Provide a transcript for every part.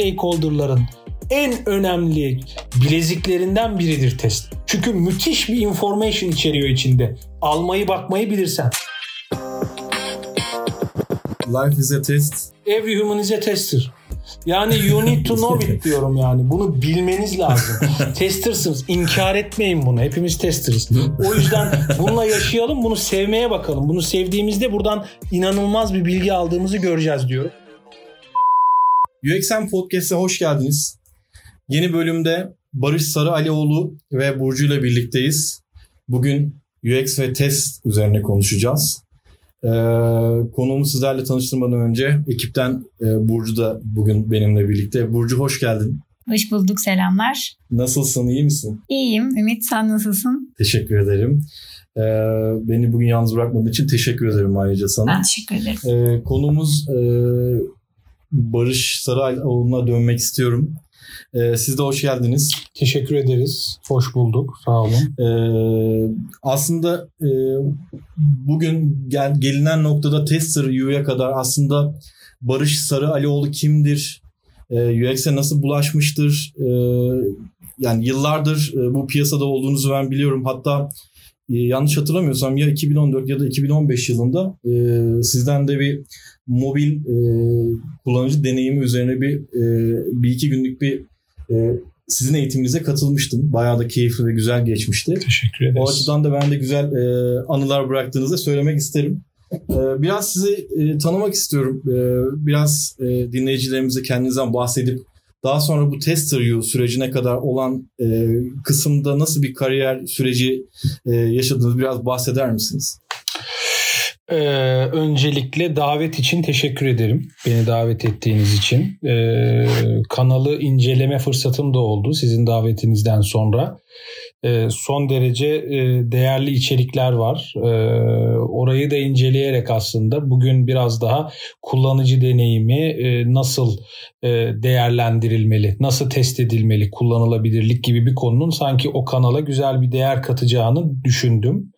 stakeholder'ların en önemli bileziklerinden biridir test. Çünkü müthiş bir information içeriyor içinde. Almayı bakmayı bilirsen. Life is a test. Every human is a tester. Yani you need to know it diyorum yani. Bunu bilmeniz lazım. Testersınız. İnkar etmeyin bunu. Hepimiz testerız. O yüzden bununla yaşayalım. Bunu sevmeye bakalım. Bunu sevdiğimizde buradan inanılmaz bir bilgi aldığımızı göreceğiz diyorum. UXM Podcast'e hoş geldiniz. Yeni bölümde Barış Sarı Alioğlu ve Burcu ile birlikteyiz. Bugün UX ve test üzerine konuşacağız. Ee, konuğumu sizlerle tanıştırmadan önce ekipten e, Burcu da bugün benimle birlikte. Burcu hoş geldin. Hoş bulduk selamlar. Nasılsın iyi misin? İyiyim Ümit sen nasılsın? Teşekkür ederim. Ee, beni bugün yalnız bırakmadığın için teşekkür ederim ayrıca sana. Ben teşekkür ederim. Ee, konumuz e, Barış Sarıoğlu'na dönmek istiyorum. Ee, siz de hoş geldiniz. Teşekkür ederiz. Hoş bulduk. Sağ olun. Ee, aslında e, bugün gel, gelinen noktada Tester U'ya kadar aslında Barış Sarı Alioğlu kimdir? Ee, UX'e nasıl bulaşmıştır? Ee, yani yıllardır e, bu piyasada olduğunuzu ben biliyorum. Hatta e, yanlış hatırlamıyorsam ya 2014 ya da 2015 yılında e, sizden de bir mobil e, kullanıcı deneyimi üzerine bir e, bir iki günlük bir e, sizin eğitiminize katılmıştım. Bayağı da keyifli ve güzel geçmişti. Teşekkür ederiz. O açıdan da ben de güzel e, anılar bıraktığınızı söylemek isterim. E, biraz sizi e, tanımak istiyorum. E, biraz e, dinleyicilerimize kendinizden bahsedip daha sonra bu tester you sürecine kadar olan e, kısımda nasıl bir kariyer süreci e, yaşadınız biraz bahseder misiniz? Ee, öncelikle davet için teşekkür ederim. Beni davet ettiğiniz için. Ee, kanalı inceleme fırsatım da oldu sizin davetinizden sonra. Ee, son derece e, değerli içerikler var. Ee, orayı da inceleyerek aslında bugün biraz daha kullanıcı deneyimi e, nasıl e, değerlendirilmeli, nasıl test edilmeli, kullanılabilirlik gibi bir konunun sanki o kanala güzel bir değer katacağını düşündüm.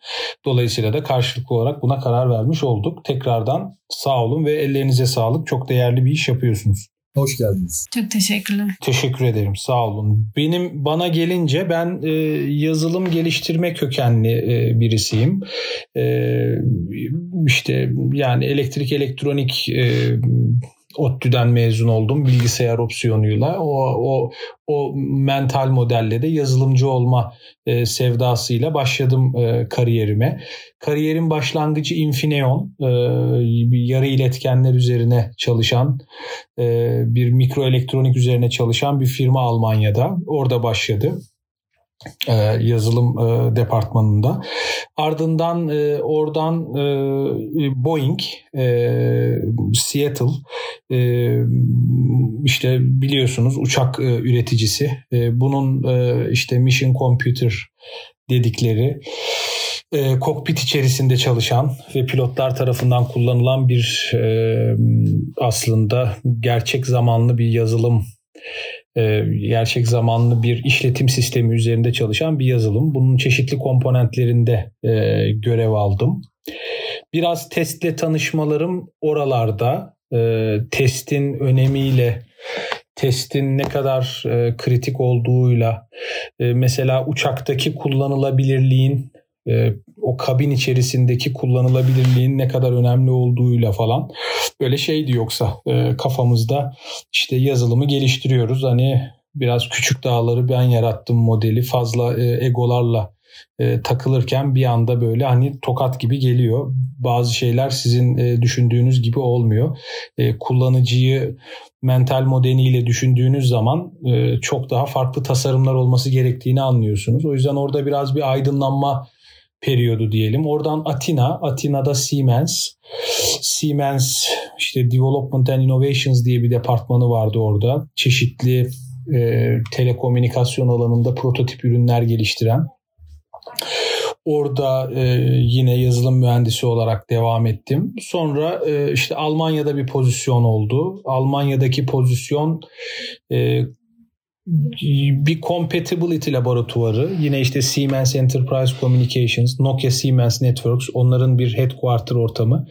Dolayısıyla da karşılıklı olarak buna karar vermiş olduk. Tekrardan sağ olun ve ellerinize sağlık. Çok değerli bir iş yapıyorsunuz. Hoş geldiniz. Çok teşekkürler. Teşekkür ederim. Sağ olun. Benim bana gelince ben e, yazılım geliştirme kökenli e, birisiyim. E, işte yani elektrik elektronik e, ODTÜ'den mezun oldum bilgisayar opsiyonuyla. O, o, o mental modelle de yazılımcı olma e, sevdasıyla başladım e, kariyerime. Kariyerin başlangıcı Infineon, e, yarı iletkenler üzerine çalışan, e, bir mikroelektronik üzerine çalışan bir firma Almanya'da. Orada başladı yazılım e, departmanında. Ardından e, oradan e, Boeing, e, Seattle, e, işte biliyorsunuz uçak e, üreticisi. E, bunun e, işte Mission Computer dedikleri e, kokpit içerisinde çalışan ve pilotlar tarafından kullanılan bir e, aslında gerçek zamanlı bir yazılım e, gerçek zamanlı bir işletim sistemi üzerinde çalışan bir yazılım. Bunun çeşitli komponentlerinde e, görev aldım. Biraz testle tanışmalarım oralarda. E, testin önemiyle, testin ne kadar e, kritik olduğuyla, e, mesela uçaktaki kullanılabilirliğin e, o kabin içerisindeki kullanılabilirliğin ne kadar önemli olduğuyla falan böyle şeydi yoksa e, kafamızda işte yazılımı geliştiriyoruz hani biraz küçük dağları ben yarattım modeli fazla e, egolarla e, takılırken bir anda böyle hani tokat gibi geliyor. Bazı şeyler sizin e, düşündüğünüz gibi olmuyor. E, kullanıcıyı mental modeliyle düşündüğünüz zaman e, çok daha farklı tasarımlar olması gerektiğini anlıyorsunuz. O yüzden orada biraz bir aydınlanma periyodu diyelim. Oradan Atina, Atina'da Siemens. Siemens işte Development and Innovations diye bir departmanı vardı orada. Çeşitli e, telekomünikasyon alanında prototip ürünler geliştiren. Orada e, yine yazılım mühendisi olarak devam ettim. Sonra e, işte Almanya'da bir pozisyon oldu. Almanya'daki pozisyon e, bir compatibility laboratuvarı yine işte Siemens Enterprise Communications, Nokia Siemens Networks onların bir headquarter ortamı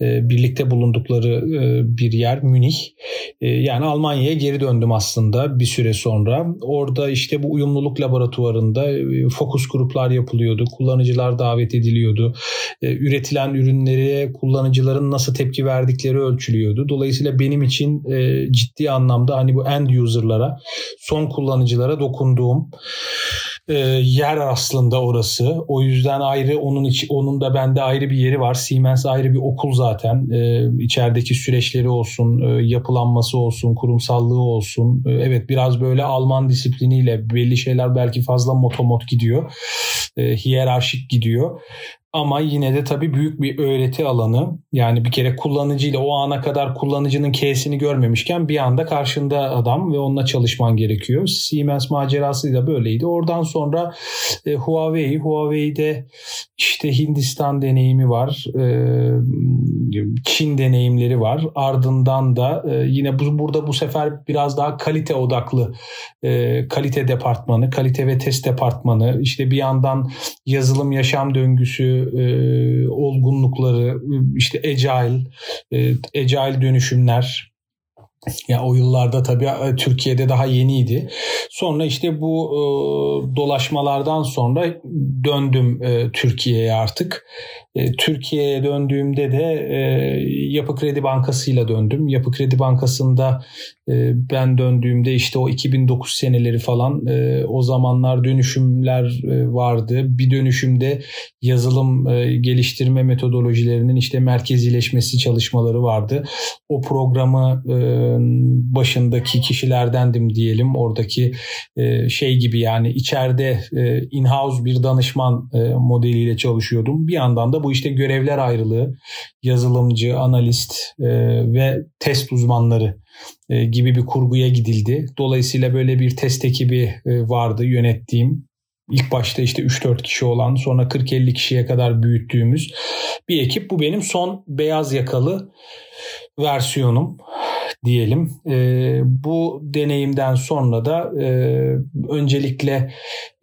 e, birlikte bulundukları e, bir yer Münih. E, yani Almanya'ya geri döndüm aslında bir süre sonra. Orada işte bu uyumluluk laboratuvarında fokus gruplar yapılıyordu. Kullanıcılar davet ediliyordu. Üretilen ürünlere kullanıcıların nasıl tepki verdikleri ölçülüyordu. Dolayısıyla benim için ciddi anlamda hani bu end user'lara son kullanıcılara dokunduğum e, yer aslında orası. O yüzden ayrı onun için onun da bende ayrı bir yeri var. Siemens ayrı bir okul zaten. E, içerideki süreçleri olsun, e, yapılanması olsun, kurumsallığı olsun. E, evet biraz böyle Alman disipliniyle belli şeyler belki fazla motomot gidiyor. E, hiyerarşik gidiyor. Ama yine de tabii büyük bir öğreti alanı. Yani bir kere kullanıcıyla o ana kadar kullanıcının K'sini görmemişken bir anda karşında adam ve onunla çalışman gerekiyor. Siemens macerası da böyleydi. Oradan sonra e, Huawei, Huawei'de işte Hindistan deneyimi var. E, Çin deneyimleri var. Ardından da e, yine bu, burada bu sefer biraz daha kalite odaklı e, kalite departmanı, kalite ve test departmanı, işte bir yandan yazılım yaşam döngüsü e, olgunlukları, işte agile, e, agile dönüşümler, ya o yıllarda tabii e, Türkiye'de daha yeniydi. Sonra işte bu e, dolaşmalardan sonra döndüm e, Türkiye'ye artık. E, Türkiye'ye döndüğümde de e, Yapı Kredi Bankası'yla döndüm. Yapı Kredi Bankası'nda e, ben döndüğümde işte o 2009 seneleri falan e, o zamanlar dönüşümler e, vardı. Bir dönüşümde yazılım e, geliştirme metodolojilerinin işte merkezileşmesi çalışmaları vardı. O programı e, başındaki kişilerdendim diyelim. Oradaki e, şey gibi yani içeride e, in-house bir danışman e, modeliyle çalışıyordum. Bir yandan da bu işte görevler ayrılığı, yazılımcı, analist e, ve test uzmanları e, gibi bir kurguya gidildi. Dolayısıyla böyle bir test ekibi e, vardı yönettiğim. İlk başta işte 3-4 kişi olan sonra 40-50 kişiye kadar büyüttüğümüz bir ekip. Bu benim son beyaz yakalı versiyonum diyelim. E, bu deneyimden sonra da e, öncelikle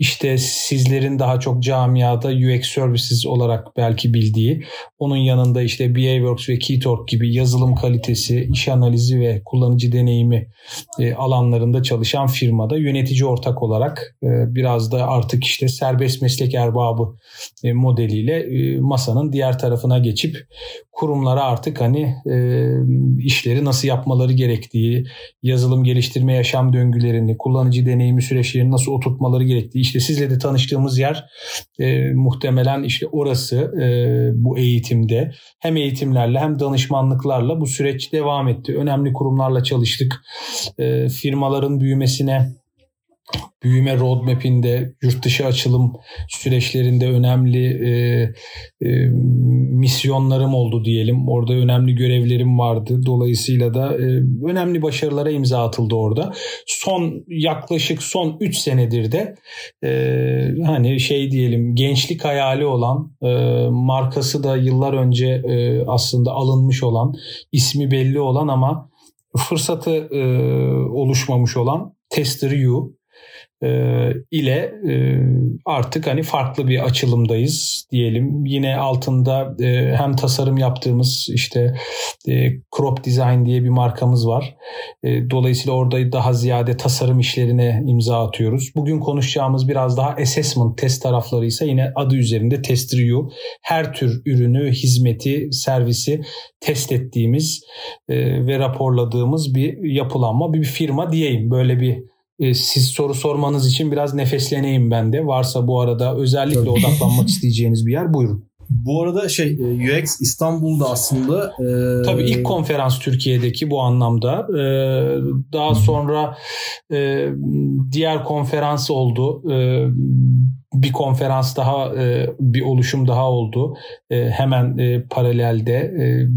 işte sizlerin daha çok camiada UX Services olarak belki bildiği, onun yanında işte BAWorks ve Keytalk gibi yazılım kalitesi, iş analizi ve kullanıcı deneyimi e, alanlarında çalışan firmada yönetici ortak olarak e, biraz da artık işte serbest meslek erbabı e, modeliyle masanın diğer tarafına geçip kurumlara artık hani işleri nasıl yapmaları gerektiği, yazılım geliştirme yaşam döngülerini, kullanıcı deneyimi süreçlerini nasıl oturtmaları gerektiği. İşte sizle de tanıştığımız yer e, muhtemelen işte orası e, bu eğitimde. Hem eğitimlerle hem danışmanlıklarla bu süreç devam etti. Önemli kurumlarla çalıştık. E, firmaların büyümesine büyüme roadmap'inde, yurt dışı açılım süreçlerinde önemli e, e, misyonlarım oldu diyelim. Orada önemli görevlerim vardı. Dolayısıyla da e, önemli başarılara imza atıldı orada. Son yaklaşık son 3 senedir de e, hani şey diyelim gençlik hayali olan e, markası da yıllar önce e, aslında alınmış olan ismi belli olan ama fırsatı e, oluşmamış olan Tester U ile e, artık hani farklı bir açılımdayız diyelim. Yine altında e, hem tasarım yaptığımız işte Crop Design diye bir markamız var. Dolayısıyla orada daha ziyade tasarım işlerine imza atıyoruz. Bugün konuşacağımız biraz daha assessment test tarafları ise yine adı üzerinde Test. Her tür ürünü, hizmeti, servisi test ettiğimiz ve raporladığımız bir yapılanma, bir firma diyeyim. Böyle bir e, siz soru sormanız için biraz nefesleneyim ben de. Varsa bu arada özellikle odaklanmak isteyeceğiniz bir yer buyurun. Bu arada şey e, UX İstanbul'da aslında e... tabii ilk konferans Türkiye'deki bu anlamda. E, daha sonra e, diğer konferans oldu. E, bir konferans daha e, bir oluşum daha oldu. E, hemen e, paralelde e,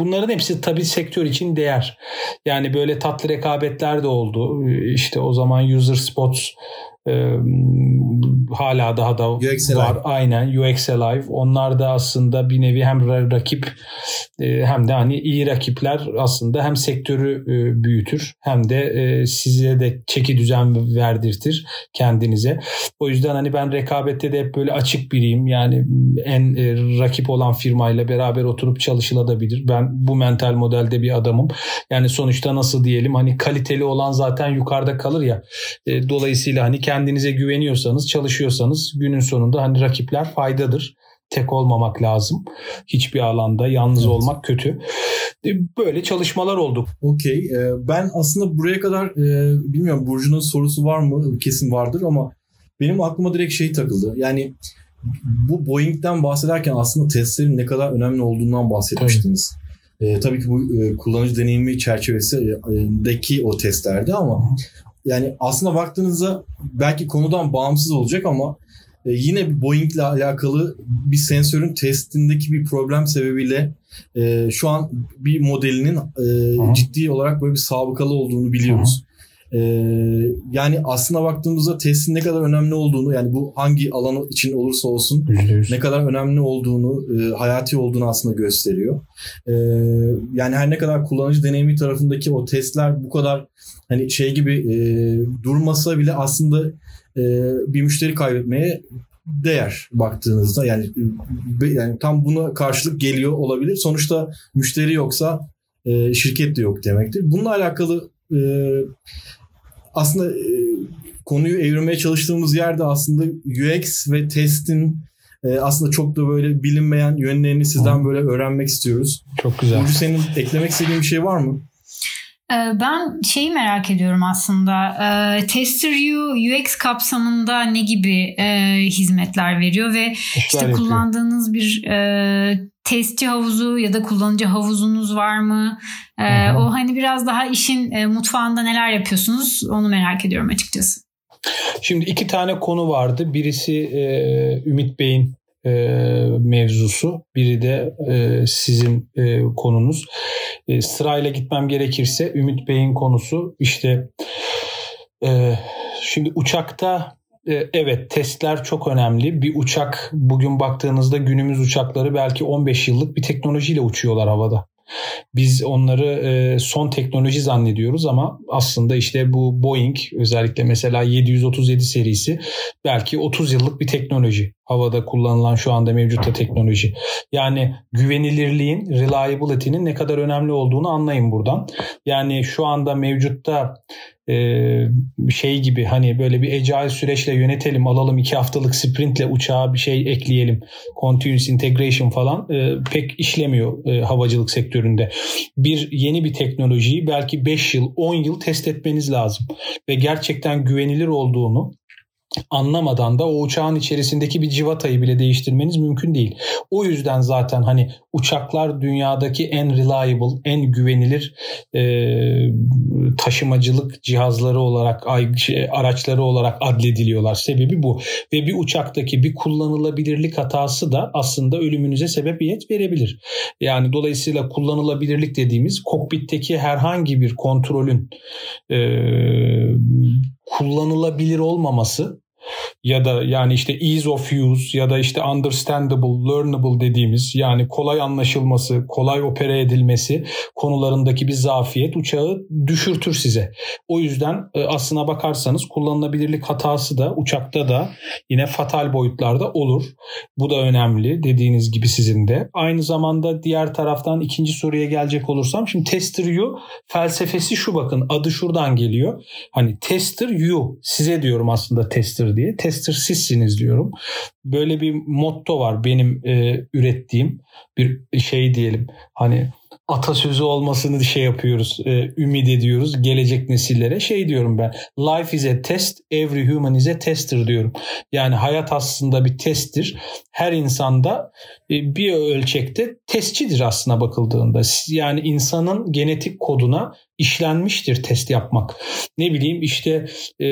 Bunların hepsi tabii sektör için değer. Yani böyle tatlı rekabetler de oldu. İşte o zaman User Spots e, hala daha da UX var. Alive. Aynen UX Alive. Onlar da aslında bir nevi hem rakip e, hem de hani iyi rakipler aslında hem sektörü e, büyütür hem de e, size de çeki düzen verdirtir kendinize. O yüzden hani ben rekabette de hep böyle açık biriyim. Yani en e, rakip olan firmayla beraber oturup çalışılabilir. Ben bu mental modelde bir adamım. Yani sonuçta nasıl diyelim hani kaliteli olan zaten yukarıda kalır ya. E, dolayısıyla hani kendinize güveniyorsanız, çalışıyorsanız günün sonunda hani rakipler faydadır tek olmamak lazım. Hiçbir alanda yalnız evet. olmak kötü. E, böyle çalışmalar oldu. Okey. E, ben aslında buraya kadar e, bilmiyorum Burcu'nun sorusu var mı? Kesin vardır ama benim aklıma direkt şey takıldı. Yani bu Boeing'den bahsederken aslında testlerin ne kadar önemli olduğundan bahsetmiştiniz. Tabii, e, tabii ki bu e, kullanıcı deneyimi çerçevesindeki o testlerdi ama yani aslında baktığınızda belki konudan bağımsız olacak ama e, yine Boeing ile alakalı bir sensörün testindeki bir problem sebebiyle e, şu an bir modelinin e, ciddi olarak böyle bir sabıkalı olduğunu biliyoruz. E, yani aslında baktığımızda testin ne kadar önemli olduğunu yani bu hangi alanı için olursa olsun ne kadar önemli olduğunu e, hayati olduğunu aslında gösteriyor. E, yani her ne kadar kullanıcı deneyimi tarafındaki o testler bu kadar hani şey gibi e, durmasa bile aslında e, bir müşteri kaybetmeye değer baktığınızda yani yani tam buna karşılık geliyor olabilir. Sonuçta müşteri yoksa e, şirket de yok demektir. Bununla alakalı e, aslında e, konuyu evirmeye çalıştığımız yerde aslında UX ve testin e, aslında çok da böyle bilinmeyen yönlerini sizden böyle öğrenmek istiyoruz. Çok güzel. Burcu senin eklemek istediğin bir şey var mı? Ee, ben şeyi merak ediyorum aslında. Ee, Tester U UX kapsamında ne gibi e, hizmetler veriyor ve işte kullandığınız bir e, testçi havuzu ya da kullanıcı havuzunuz var mı? Ee, o hani biraz daha işin e, mutfağında neler yapıyorsunuz onu merak ediyorum açıkçası. Şimdi iki tane konu vardı. Birisi Ümit Bey'in mevzusu. Biri de sizin konunuz. E, sırayla gitmem gerekirse Ümit Bey'in konusu işte e, şimdi uçakta e, evet testler çok önemli. Bir uçak bugün baktığınızda günümüz uçakları belki 15 yıllık bir teknolojiyle uçuyorlar havada. Biz onları e, son teknoloji zannediyoruz ama aslında işte bu Boeing özellikle mesela 737 serisi belki 30 yıllık bir teknoloji. Havada kullanılan şu anda mevcutta teknoloji. Yani güvenilirliğin, reliability'nin ne kadar önemli olduğunu anlayın buradan. Yani şu anda mevcutta şey gibi hani böyle bir agile süreçle yönetelim alalım iki haftalık sprintle uçağa bir şey ekleyelim continuous integration falan e, pek işlemiyor e, havacılık sektöründe. Bir yeni bir teknolojiyi belki 5 yıl 10 yıl test etmeniz lazım ve gerçekten güvenilir olduğunu anlamadan da o uçağın içerisindeki bir civatayı bile değiştirmeniz mümkün değil. O yüzden zaten hani uçaklar dünyadaki en reliable, en güvenilir e, taşımacılık cihazları olarak, şey, araçları olarak adlediliyorlar. Sebebi bu. Ve bir uçaktaki bir kullanılabilirlik hatası da aslında ölümünüze sebebiyet verebilir. Yani dolayısıyla kullanılabilirlik dediğimiz kokpitteki herhangi bir kontrolün e, kullanılabilir olmaması ya da yani işte ease of use ya da işte understandable, learnable dediğimiz yani kolay anlaşılması, kolay opere edilmesi konularındaki bir zafiyet uçağı düşürtür size. O yüzden e, aslına bakarsanız kullanılabilirlik hatası da uçakta da yine fatal boyutlarda olur. Bu da önemli dediğiniz gibi sizin de. Aynı zamanda diğer taraftan ikinci soruya gelecek olursam şimdi tester you felsefesi şu bakın adı şuradan geliyor. Hani tester you size diyorum aslında tester diye. Tester sizsiniz diyorum. Böyle bir motto var benim e, ürettiğim bir şey diyelim. Hani atasözü olmasını şey yapıyoruz, e, ümit ediyoruz gelecek nesillere. Şey diyorum ben, life is a test, every human is a tester diyorum. Yani hayat aslında bir testtir. Her insanda e, bir ölçekte testçidir aslına bakıldığında. Yani insanın genetik koduna işlenmiştir test yapmak. Ne bileyim işte e,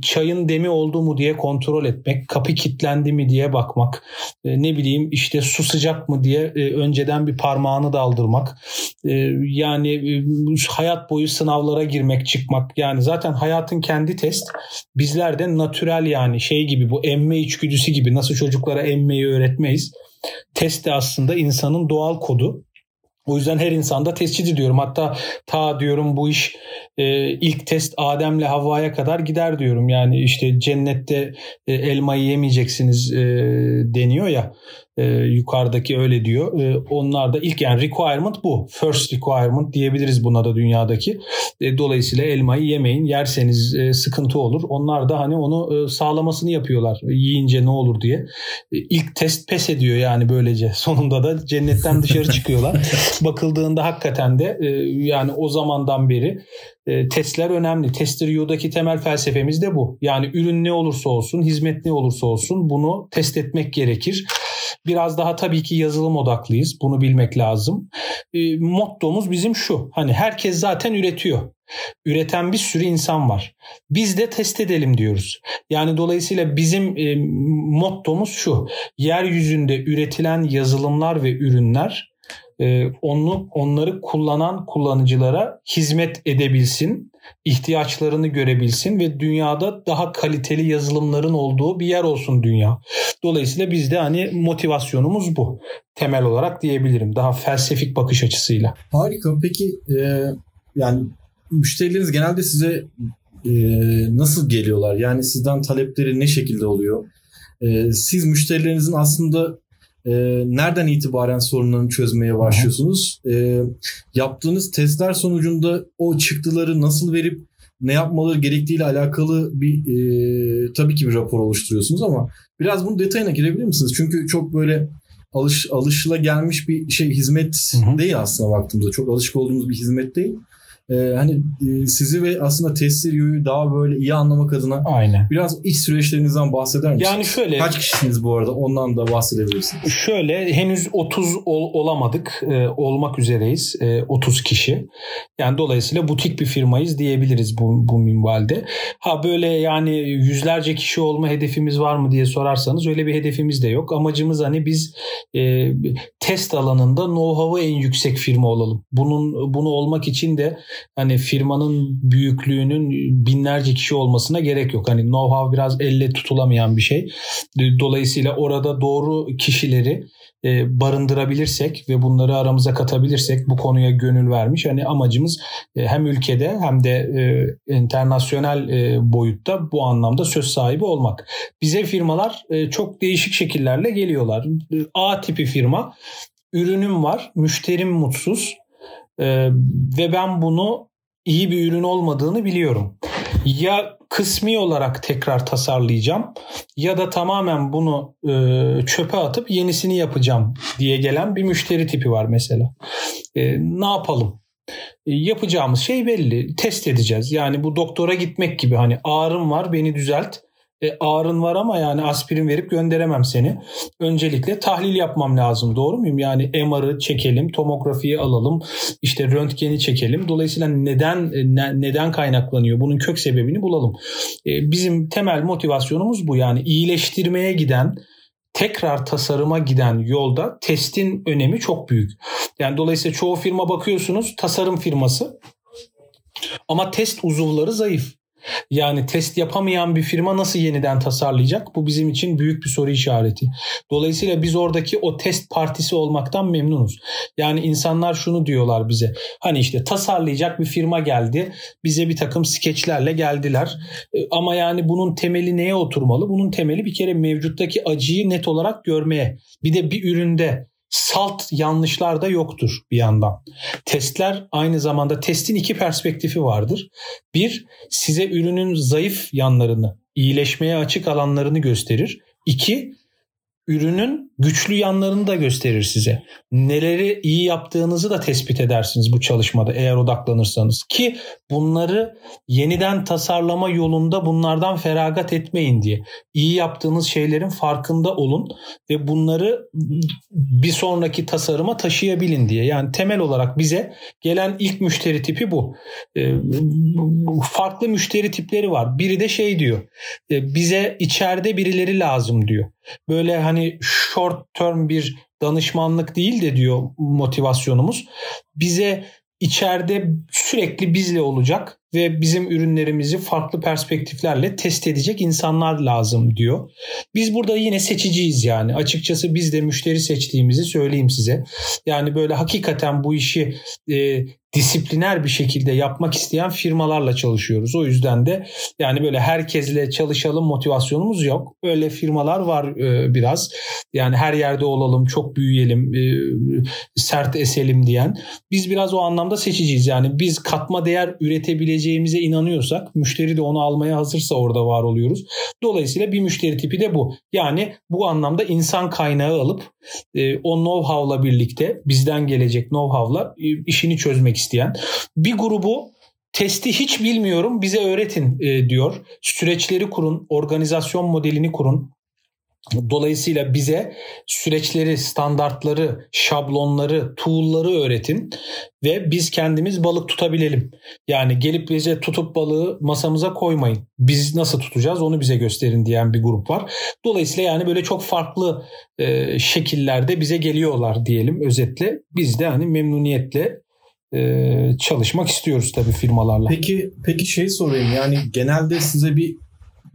çayın demi oldu mu diye kontrol etmek, kapı kilitlendi mi diye bakmak, e, ne bileyim işte su sıcak mı diye e, önceden bir parmağını daldırmak yani hayat boyu sınavlara girmek çıkmak yani zaten hayatın kendi test bizler de natürel yani şey gibi bu emme içgüdüsü gibi nasıl çocuklara emmeyi öğretmeyiz. Test de aslında insanın doğal kodu. O yüzden her insanda testçi diyorum. Hatta ta diyorum bu iş e, ilk test Adem'le Havva'ya kadar gider diyorum. Yani işte cennette e, elmayı yemeyeceksiniz e, deniyor ya. E, yukarıdaki öyle diyor. E, onlar da ilk yani requirement bu. First requirement diyebiliriz buna da dünyadaki. E, dolayısıyla elmayı yemeyin. Yerseniz e, sıkıntı olur. Onlar da hani onu e, sağlamasını yapıyorlar. Yiyince ne olur diye. E, ilk test pes ediyor yani böylece. Sonunda da cennetten dışarı çıkıyorlar. Bakıldığında hakikaten de e, yani o zamandan beri e, testler önemli. Tester temel felsefemiz de bu. Yani ürün ne olursa olsun, hizmet ne olursa olsun bunu test etmek gerekir. Biraz daha tabii ki yazılım odaklıyız. Bunu bilmek lazım. E, mottomuz bizim şu. Hani herkes zaten üretiyor. Üreten bir sürü insan var. Biz de test edelim diyoruz. Yani dolayısıyla bizim e, mottomuz şu. Yeryüzünde üretilen yazılımlar ve ürünler e, onu onları kullanan kullanıcılara hizmet edebilsin, ihtiyaçlarını görebilsin ve dünyada daha kaliteli yazılımların olduğu bir yer olsun dünya. Dolayısıyla bizde hani motivasyonumuz bu. Temel olarak diyebilirim. Daha felsefik bakış açısıyla. Harika. Peki e, yani müşterileriniz genelde size e, nasıl geliyorlar? Yani sizden talepleri ne şekilde oluyor? E, siz müşterilerinizin aslında e, nereden itibaren sorunlarını çözmeye başlıyorsunuz? E, yaptığınız testler sonucunda o çıktıları nasıl verip ne yapmaları gerektiğiyle alakalı bir e, tabii ki bir rapor oluşturuyorsunuz ama biraz bunun detayına girebilir misiniz? Çünkü çok böyle alış alışıla gelmiş bir şey hizmet hı hı. değil aslında baktığımızda. Çok alışık olduğumuz bir hizmet değil e, hani e, sizi ve aslında Testirio'yu daha böyle iyi anlamak adına Aynen. biraz iç süreçlerinizden bahseder misiniz? Yani şöyle. Kaç kişisiniz bu arada? Ondan da bahsedebilirsiniz. Şöyle henüz 30 ol, olamadık. E, olmak üzereyiz. E, 30 kişi. Yani dolayısıyla butik bir firmayız diyebiliriz bu, bu minvalde. Ha böyle yani yüzlerce kişi olma hedefimiz var mı diye sorarsanız öyle bir hedefimiz de yok. Amacımız hani biz e, test alanında know-how'ı en yüksek firma olalım. Bunun bunu olmak için de hani firmanın büyüklüğünün binlerce kişi olmasına gerek yok. Hani know-how biraz elle tutulamayan bir şey. Dolayısıyla orada doğru kişileri e, barındırabilirsek ve bunları aramıza katabilirsek bu konuya gönül vermiş. Hani amacımız e, hem ülkede hem de e, internasyonel e, boyutta bu anlamda söz sahibi olmak. Bize firmalar e, çok değişik şekillerle geliyorlar. A tipi firma ürünüm var, müşterim mutsuz ee, ve ben bunu iyi bir ürün olmadığını biliyorum. Ya kısmi olarak tekrar tasarlayacağım ya da tamamen bunu e, çöpe atıp yenisini yapacağım diye gelen bir müşteri tipi var mesela. E, ne yapalım? E, yapacağımız şey belli. Test edeceğiz. Yani bu doktora gitmek gibi hani ağrım var beni düzelt e, ağrın var ama yani aspirin verip gönderemem seni. Öncelikle tahlil yapmam lazım doğru muyum? Yani MR'ı çekelim, tomografiyi alalım, işte röntgeni çekelim. Dolayısıyla neden ne, neden kaynaklanıyor? Bunun kök sebebini bulalım. E, bizim temel motivasyonumuz bu yani iyileştirmeye giden tekrar tasarıma giden yolda testin önemi çok büyük. Yani dolayısıyla çoğu firma bakıyorsunuz tasarım firması ama test uzuvları zayıf. Yani test yapamayan bir firma nasıl yeniden tasarlayacak? Bu bizim için büyük bir soru işareti. Dolayısıyla biz oradaki o test partisi olmaktan memnunuz. Yani insanlar şunu diyorlar bize. Hani işte tasarlayacak bir firma geldi. Bize bir takım skeçlerle geldiler. E, ama yani bunun temeli neye oturmalı? Bunun temeli bir kere mevcuttaki acıyı net olarak görmeye. Bir de bir üründe salt yanlışlar da yoktur bir yandan. Testler aynı zamanda testin iki perspektifi vardır. Bir, size ürünün zayıf yanlarını, iyileşmeye açık alanlarını gösterir. İki, ürünün güçlü yanlarını da gösterir size. Neleri iyi yaptığınızı da tespit edersiniz bu çalışmada eğer odaklanırsanız. Ki bunları yeniden tasarlama yolunda bunlardan feragat etmeyin diye. İyi yaptığınız şeylerin farkında olun ve bunları bir sonraki tasarıma taşıyabilin diye. Yani temel olarak bize gelen ilk müşteri tipi bu. Ee, farklı müşteri tipleri var. Biri de şey diyor. E, bize içeride birileri lazım diyor. böyle hani short term bir danışmanlık değil de diyor motivasyonumuz. Bize içeride sürekli bizle olacak ve bizim ürünlerimizi farklı perspektiflerle test edecek insanlar lazım diyor. Biz burada yine seçiciyiz yani. Açıkçası biz de müşteri seçtiğimizi söyleyeyim size. Yani böyle hakikaten bu işi e, disipliner bir şekilde yapmak isteyen firmalarla çalışıyoruz. O yüzden de yani böyle herkesle çalışalım motivasyonumuz yok. Öyle firmalar var e, biraz. Yani her yerde olalım, çok büyüyelim, e, sert eselim diyen. Biz biraz o anlamda seçiciyiz. Yani biz katma değer üretebileceğimize inanıyorsak, müşteri de onu almaya hazırsa orada var oluyoruz. Dolayısıyla bir müşteri tipi de bu. Yani bu anlamda insan kaynağı alıp e, o know-how'la birlikte bizden gelecek know-how'la e, işini çözmek isteyen bir grubu testi hiç bilmiyorum bize öğretin e, diyor. Süreçleri kurun, organizasyon modelini kurun. Dolayısıyla bize süreçleri, standartları, şablonları, tool'ları öğretin ve biz kendimiz balık tutabilelim. Yani gelip bize tutup balığı masamıza koymayın. Biz nasıl tutacağız onu bize gösterin diyen bir grup var. Dolayısıyla yani böyle çok farklı e, şekillerde bize geliyorlar diyelim özetle. Biz de hani memnuniyetle e, çalışmak istiyoruz tabii firmalarla. Peki peki şey sorayım yani genelde size bir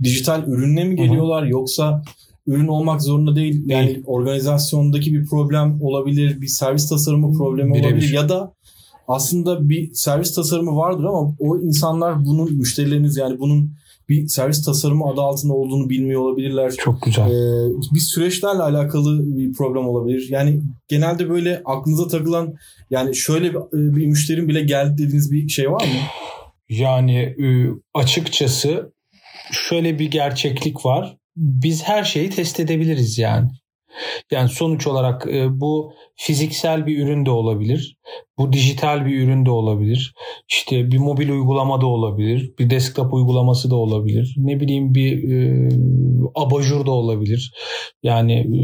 dijital ürünle mi geliyorlar Hı-hı. yoksa ürün olmak zorunda değil. Yani değil. organizasyondaki bir problem olabilir, bir servis tasarımı problemi Birebir. olabilir ya da aslında bir servis tasarımı vardır ama o insanlar bunun müşterileriniz yani bunun bir servis tasarımı adı altında olduğunu bilmiyor olabilirler. Çok güzel. Ee, bir süreçlerle alakalı bir problem olabilir. Yani genelde böyle aklınıza takılan yani şöyle bir, bir müşterin bile geldi dediğiniz bir şey var mı? Yani e, açıkçası şöyle bir gerçeklik var biz her şeyi test edebiliriz yani. Yani sonuç olarak e, bu fiziksel bir ürün de olabilir. Bu dijital bir ürün de olabilir. İşte bir mobil uygulama da olabilir. Bir desktop uygulaması da olabilir. Ne bileyim bir e, abajur da olabilir. Yani e,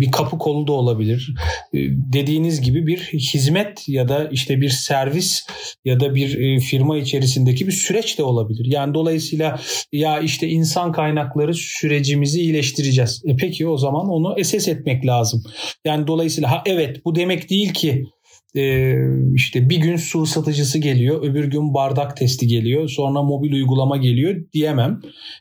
bir kapı kolu da olabilir. E, dediğiniz gibi bir hizmet ya da işte bir servis ya da bir e, firma içerisindeki bir süreç de olabilir. Yani dolayısıyla ya işte insan kaynakları sürecimizi iyileştireceğiz. E peki o zaman onu SS etmek lazım. Yani dolayısıyla ha evet bu demek değil ki e, işte bir gün su ısıtıcısı geliyor, öbür gün bardak testi geliyor, sonra mobil uygulama geliyor diyemem.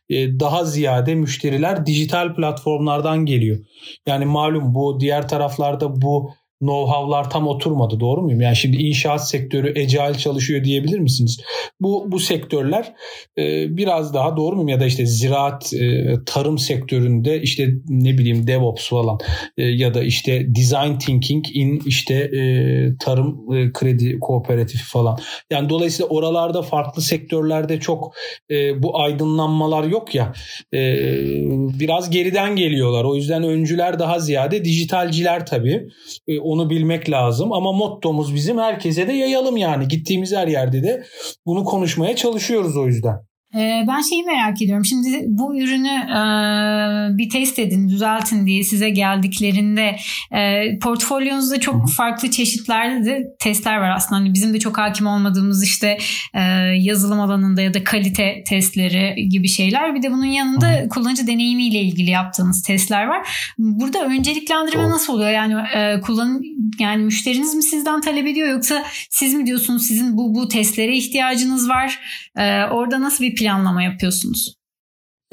E, daha ziyade müşteriler dijital platformlardan geliyor. Yani malum bu diğer taraflarda bu know-how'lar tam oturmadı doğru muyum? Yani şimdi inşaat sektörü ecel çalışıyor diyebilir misiniz? Bu bu sektörler e, biraz daha doğru muyum ya da işte ziraat e, tarım sektöründe işte ne bileyim DevOps falan e, ya da işte design thinking in işte e, tarım e, kredi kooperatifi falan. Yani dolayısıyla oralarda farklı sektörlerde çok e, bu aydınlanmalar yok ya e, biraz geriden geliyorlar. O yüzden öncüler daha ziyade dijitalciler tabii. E, onu bilmek lazım ama mottomuz bizim herkese de yayalım yani. Gittiğimiz her yerde de bunu konuşmaya çalışıyoruz o yüzden. Ee, ben şeyi merak ediyorum. Şimdi bu ürünü e, bir test edin, düzeltin diye size geldiklerinde e, portfolyonuzda çok farklı çeşitlerde de testler var aslında. Hani bizim de çok hakim olmadığımız işte e, yazılım alanında ya da kalite testleri gibi şeyler. Bir de bunun yanında kullanıcı deneyimiyle ilgili yaptığınız testler var. Burada önceliklendirme nasıl oluyor? Yani kullan yani müşteriniz mi sizden talep ediyor yoksa siz mi diyorsunuz sizin bu bu testlere ihtiyacınız var? Orada nasıl bir planlama yapıyorsunuz?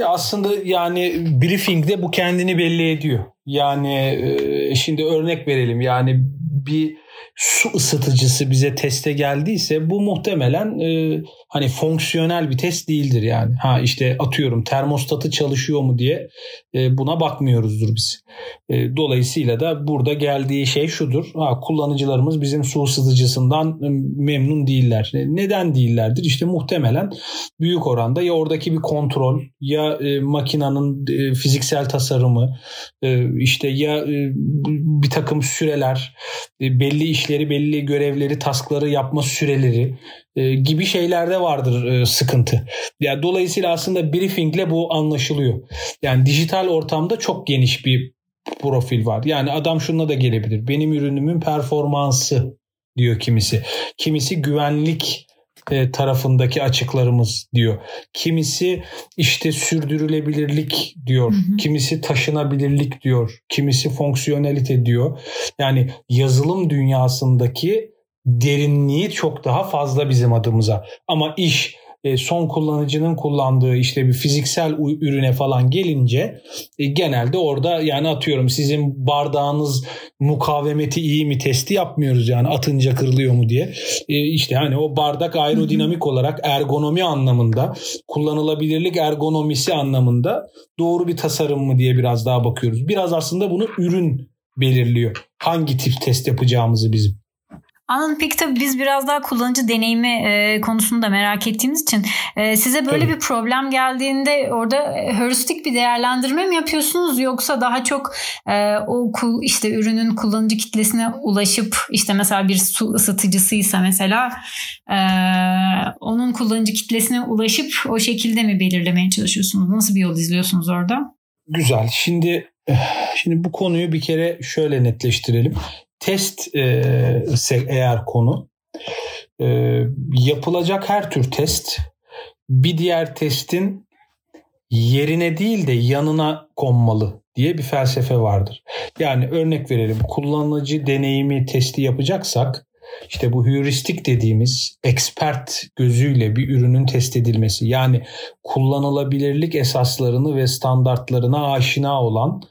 Ya aslında yani briefingde bu kendini belli ediyor. Yani e, şimdi örnek verelim yani bir su ısıtıcısı bize teste geldiyse bu muhtemelen e, hani fonksiyonel bir test değildir yani. Ha işte atıyorum termostatı çalışıyor mu diye e, buna bakmıyoruzdur biz. E, dolayısıyla da burada geldiği şey şudur. Ha, kullanıcılarımız bizim su ısıtıcısından e, memnun değiller. E, neden değillerdir? İşte muhtemelen büyük oranda ya oradaki bir kontrol ya e, makinanın e, fiziksel tasarımı e, işte ya e, bir takım süreler e, belli işleri belli görevleri taskları yapma süreleri e, gibi şeylerde vardır e, sıkıntı. Yani dolayısıyla aslında briefingle bu anlaşılıyor. Yani dijital ortamda çok geniş bir profil var. Yani adam şuna da gelebilir. Benim ürünümün performansı diyor kimisi. Kimisi güvenlik e, tarafındaki açıklarımız diyor. Kimisi işte sürdürülebilirlik diyor. Hı hı. Kimisi taşınabilirlik diyor. Kimisi fonksiyonelite diyor. Yani yazılım dünyasındaki derinliği çok daha fazla bizim adımıza. Ama iş e, son kullanıcının kullandığı işte bir fiziksel ürüne falan gelince e, genelde orada yani atıyorum sizin bardağınız mukavemeti iyi mi testi yapmıyoruz yani atınca kırılıyor mu diye. E, işte hani o bardak aerodinamik olarak ergonomi anlamında kullanılabilirlik ergonomisi anlamında doğru bir tasarım mı diye biraz daha bakıyoruz. Biraz aslında bunu ürün belirliyor. Hangi tip test yapacağımızı bizim. Anladım. Peki tabii biz biraz daha kullanıcı deneyimi e, konusunu da merak ettiğimiz için e, size böyle tabii. bir problem geldiğinde orada heuristik bir değerlendirme mi yapıyorsunuz yoksa daha çok e, o işte ürünün kullanıcı kitlesine ulaşıp işte mesela bir su ısıtıcısıysa mesela e, onun kullanıcı kitlesine ulaşıp o şekilde mi belirlemeye çalışıyorsunuz? Nasıl bir yol izliyorsunuz orada? Güzel. Şimdi Şimdi bu konuyu bir kere şöyle netleştirelim test e, eğer konu e, yapılacak her tür test bir diğer testin yerine değil de yanına konmalı diye bir felsefe vardır. Yani örnek verelim kullanıcı deneyimi testi yapacaksak işte bu heuristik dediğimiz expert gözüyle bir ürünün test edilmesi yani kullanılabilirlik esaslarını ve standartlarına aşina olan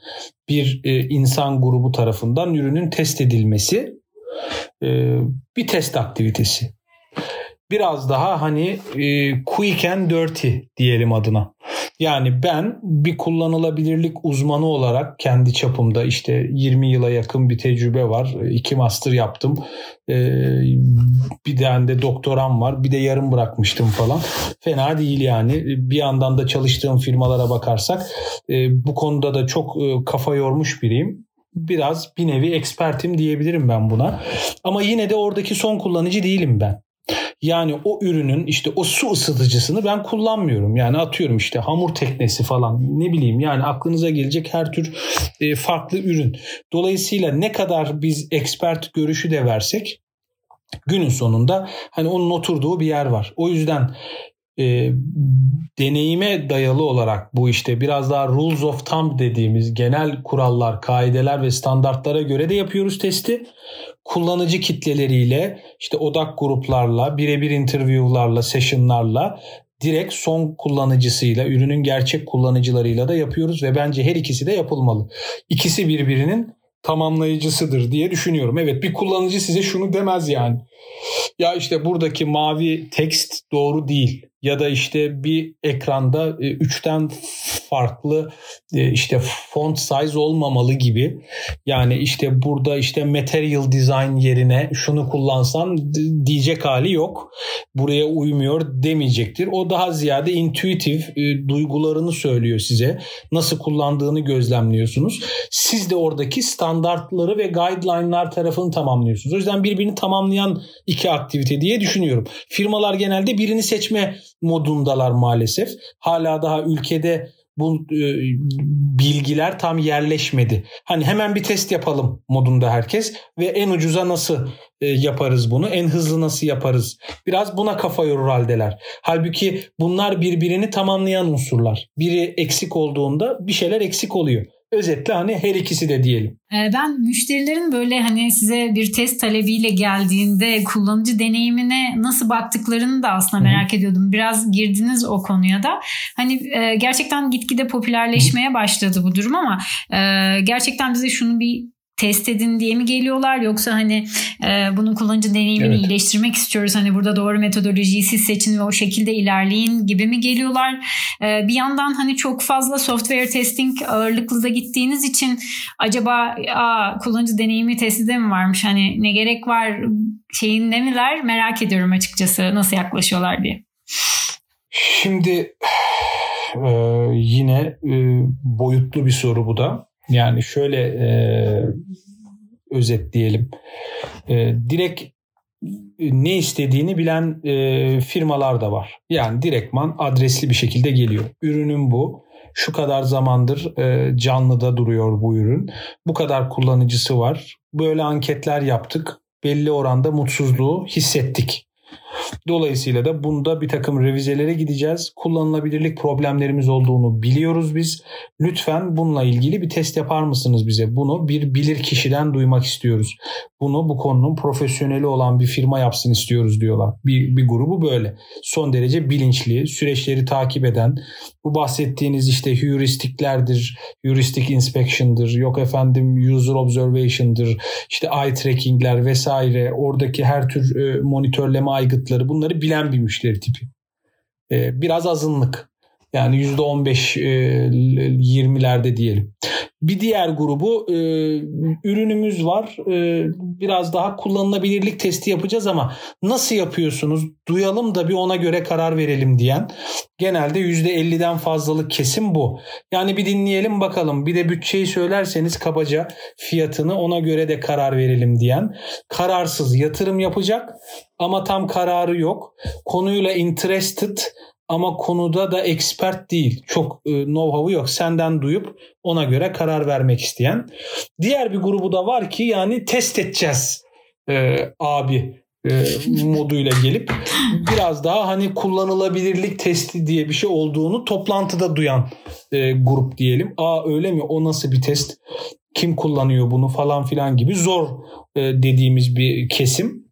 bir e, insan grubu tarafından ürünün test edilmesi e, bir test aktivitesi. Biraz daha hani e, quick and dirty diyelim adına. Yani ben bir kullanılabilirlik uzmanı olarak kendi çapımda işte 20 yıla yakın bir tecrübe var. İki master yaptım. Ee, bir tane de doktoram var. Bir de yarım bırakmıştım falan. Fena değil yani. Bir yandan da çalıştığım firmalara bakarsak e, bu konuda da çok e, kafa yormuş biriyim biraz bir nevi ekspertim diyebilirim ben buna. Ama yine de oradaki son kullanıcı değilim ben. Yani o ürünün işte o su ısıtıcısını ben kullanmıyorum. Yani atıyorum işte hamur teknesi falan ne bileyim yani aklınıza gelecek her tür e, farklı ürün. Dolayısıyla ne kadar biz expert görüşü de versek günün sonunda hani onun oturduğu bir yer var. O yüzden e, deneyime dayalı olarak bu işte biraz daha rules of thumb dediğimiz genel kurallar, kaideler ve standartlara göre de yapıyoruz testi. Kullanıcı kitleleriyle işte odak gruplarla, birebir interview'larla, session'larla direkt son kullanıcısıyla, ürünün gerçek kullanıcılarıyla da yapıyoruz ve bence her ikisi de yapılmalı. İkisi birbirinin tamamlayıcısıdır diye düşünüyorum. Evet bir kullanıcı size şunu demez yani. Ya işte buradaki mavi tekst doğru değil ya da işte bir ekranda e, üçten farklı e, işte font size olmamalı gibi. Yani işte burada işte material design yerine şunu kullansan diyecek hali yok. Buraya uymuyor demeyecektir. O daha ziyade intuitif e, duygularını söylüyor size. Nasıl kullandığını gözlemliyorsunuz. Siz de oradaki standartları ve guideline'lar tarafını tamamlıyorsunuz. O yüzden birbirini tamamlayan iki aktivite diye düşünüyorum. Firmalar genelde birini seçme modundalar maalesef. Hala daha ülkede bu e, bilgiler tam yerleşmedi. Hani hemen bir test yapalım modunda herkes ve en ucuza nasıl e, yaparız bunu, en hızlı nasıl yaparız? Biraz buna kafa yorur haldeler. Halbuki bunlar birbirini tamamlayan unsurlar. Biri eksik olduğunda bir şeyler eksik oluyor. Özetle hani her ikisi de diyelim. Ee, ben müşterilerin böyle hani size bir test talebiyle geldiğinde kullanıcı deneyimine nasıl baktıklarını da aslında merak Hı. ediyordum. Biraz girdiniz o konuya da. Hani e, gerçekten gitgide popülerleşmeye başladı bu durum ama e, gerçekten bize şunu bir test edin diye mi geliyorlar yoksa hani e, bunun kullanıcı deneyimini evet. iyileştirmek istiyoruz hani burada doğru metodolojiyi siz seçin ve o şekilde ilerleyin gibi mi geliyorlar e, bir yandan hani çok fazla software testing ağırlıklı da gittiğiniz için acaba aa, kullanıcı deneyimi testi mi varmış hani ne gerek var şeyinde miler merak ediyorum açıkçası nasıl yaklaşıyorlar diye. Şimdi e, yine e, boyutlu bir soru bu da. Yani şöyle e, özetleyelim. E, direkt ne istediğini bilen e, firmalar da var. Yani direktman adresli bir şekilde geliyor. Ürünün bu. Şu kadar zamandır e, canlıda duruyor bu ürün. Bu kadar kullanıcısı var. Böyle anketler yaptık. Belli oranda mutsuzluğu hissettik. Dolayısıyla da bunda bir takım revizelere gideceğiz. Kullanılabilirlik problemlerimiz olduğunu biliyoruz biz. Lütfen bununla ilgili bir test yapar mısınız bize? Bunu bir bilir kişiden duymak istiyoruz. Bunu bu konunun profesyoneli olan bir firma yapsın istiyoruz diyorlar. Bir, bir grubu böyle. Son derece bilinçli, süreçleri takip eden, bu bahsettiğiniz işte heuristiklerdir, heuristic inspection'dır, yok efendim user observation'dır, işte eye tracking'ler vesaire, oradaki her tür e, monitörleme aygıtları bunları bilen bir müşteri tipi. E, biraz azınlık. Yani %15-20'lerde e, diyelim. Bir diğer grubu e, ürünümüz var. E, biraz daha kullanılabilirlik testi yapacağız ama nasıl yapıyorsunuz? Duyalım da bir ona göre karar verelim diyen. Genelde %50'den fazlalık kesim bu. Yani bir dinleyelim bakalım. Bir de bütçeyi söylerseniz kabaca fiyatını ona göre de karar verelim diyen. Kararsız yatırım yapacak ama tam kararı yok. Konuyla interested ama konuda da expert değil. Çok e, know-how'u yok. Senden duyup ona göre karar vermek isteyen. Diğer bir grubu da var ki yani test edeceğiz e, abi e, moduyla gelip biraz daha hani kullanılabilirlik testi diye bir şey olduğunu toplantıda duyan e, grup diyelim. Aa öyle mi? O nasıl bir test? Kim kullanıyor bunu falan filan gibi zor e, dediğimiz bir kesim.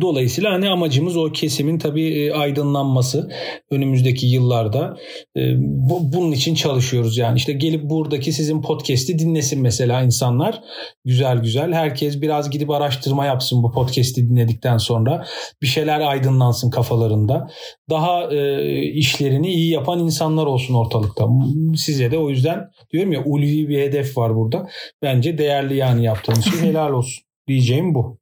Dolayısıyla hani amacımız o kesimin tabii e, aydınlanması önümüzdeki yıllarda. E, bunun için çalışıyoruz yani. işte gelip buradaki sizin podcast'i dinlesin mesela insanlar. Güzel güzel. Herkes biraz gidip araştırma yapsın bu podcast'i dinledikten sonra. Bir şeyler aydınlansın kafalarında. Daha e, işlerini iyi yapan insanlar olsun ortalıkta. Size de o yüzden diyorum ya ulvi bir hedef var burada. Bence değerli yani yaptığınız şey helal olsun. Diyeceğim bu.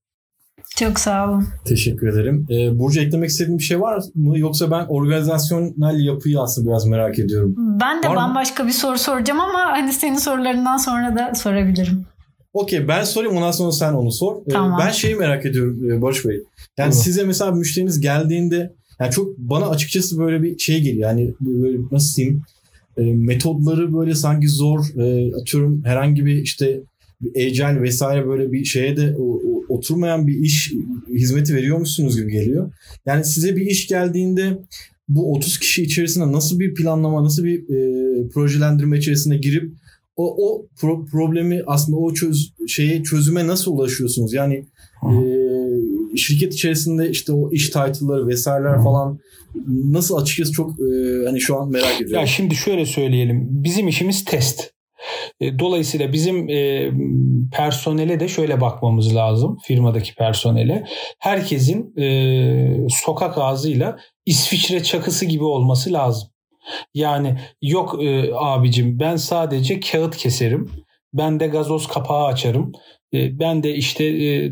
Çok sağ olun. Teşekkür ederim. Ee, Burcu eklemek istediğin bir şey var mı? Yoksa ben organizasyonel yapıyı aslında biraz merak ediyorum. Ben de var bambaşka mı? bir soru soracağım ama hani senin sorularından sonra da sorabilirim. Okey ben sorayım ondan sonra sen onu sor. Ee, tamam. Ee, ben şeyi merak ediyorum e, Barış Bey. Yani Olur. size mesela müşteriniz geldiğinde yani çok bana açıkçası böyle bir şey geliyor. Yani böyle nasıl diyeyim e, metodları böyle sanki zor e, atıyorum herhangi bir işte agile vesaire böyle bir şeye de oturmayan bir iş hizmeti veriyor musunuz gibi geliyor. Yani size bir iş geldiğinde bu 30 kişi içerisinde nasıl bir planlama, nasıl bir e, projelendirme içerisinde girip o, o pro, problemi aslında o çöz şeye çözüme nasıl ulaşıyorsunuz? Yani e, şirket içerisinde işte o iş title'ları vesaireler falan nasıl açıkçası çok e, hani şu an merak ediyorum. Ya şimdi şöyle söyleyelim. Bizim işimiz test. E, dolayısıyla bizim e, personele de şöyle bakmamız lazım firmadaki personele. Herkesin e, sokak ağzıyla İsviçre çakısı gibi olması lazım. Yani yok abicim ben sadece kağıt keserim. Ben de gazoz kapağı açarım. Ben de işte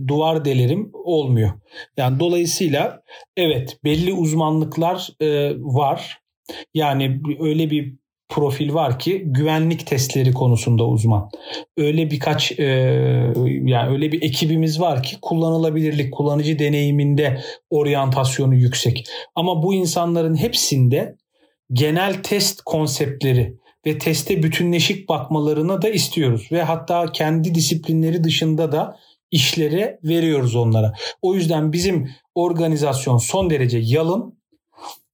duvar delerim olmuyor. Yani dolayısıyla evet belli uzmanlıklar var. Yani öyle bir profil var ki güvenlik testleri konusunda uzman. Öyle birkaç e, yani öyle bir ekibimiz var ki kullanılabilirlik, kullanıcı deneyiminde oryantasyonu yüksek. Ama bu insanların hepsinde genel test konseptleri ve teste bütünleşik bakmalarını da istiyoruz ve hatta kendi disiplinleri dışında da işlere veriyoruz onlara. O yüzden bizim organizasyon son derece yalın,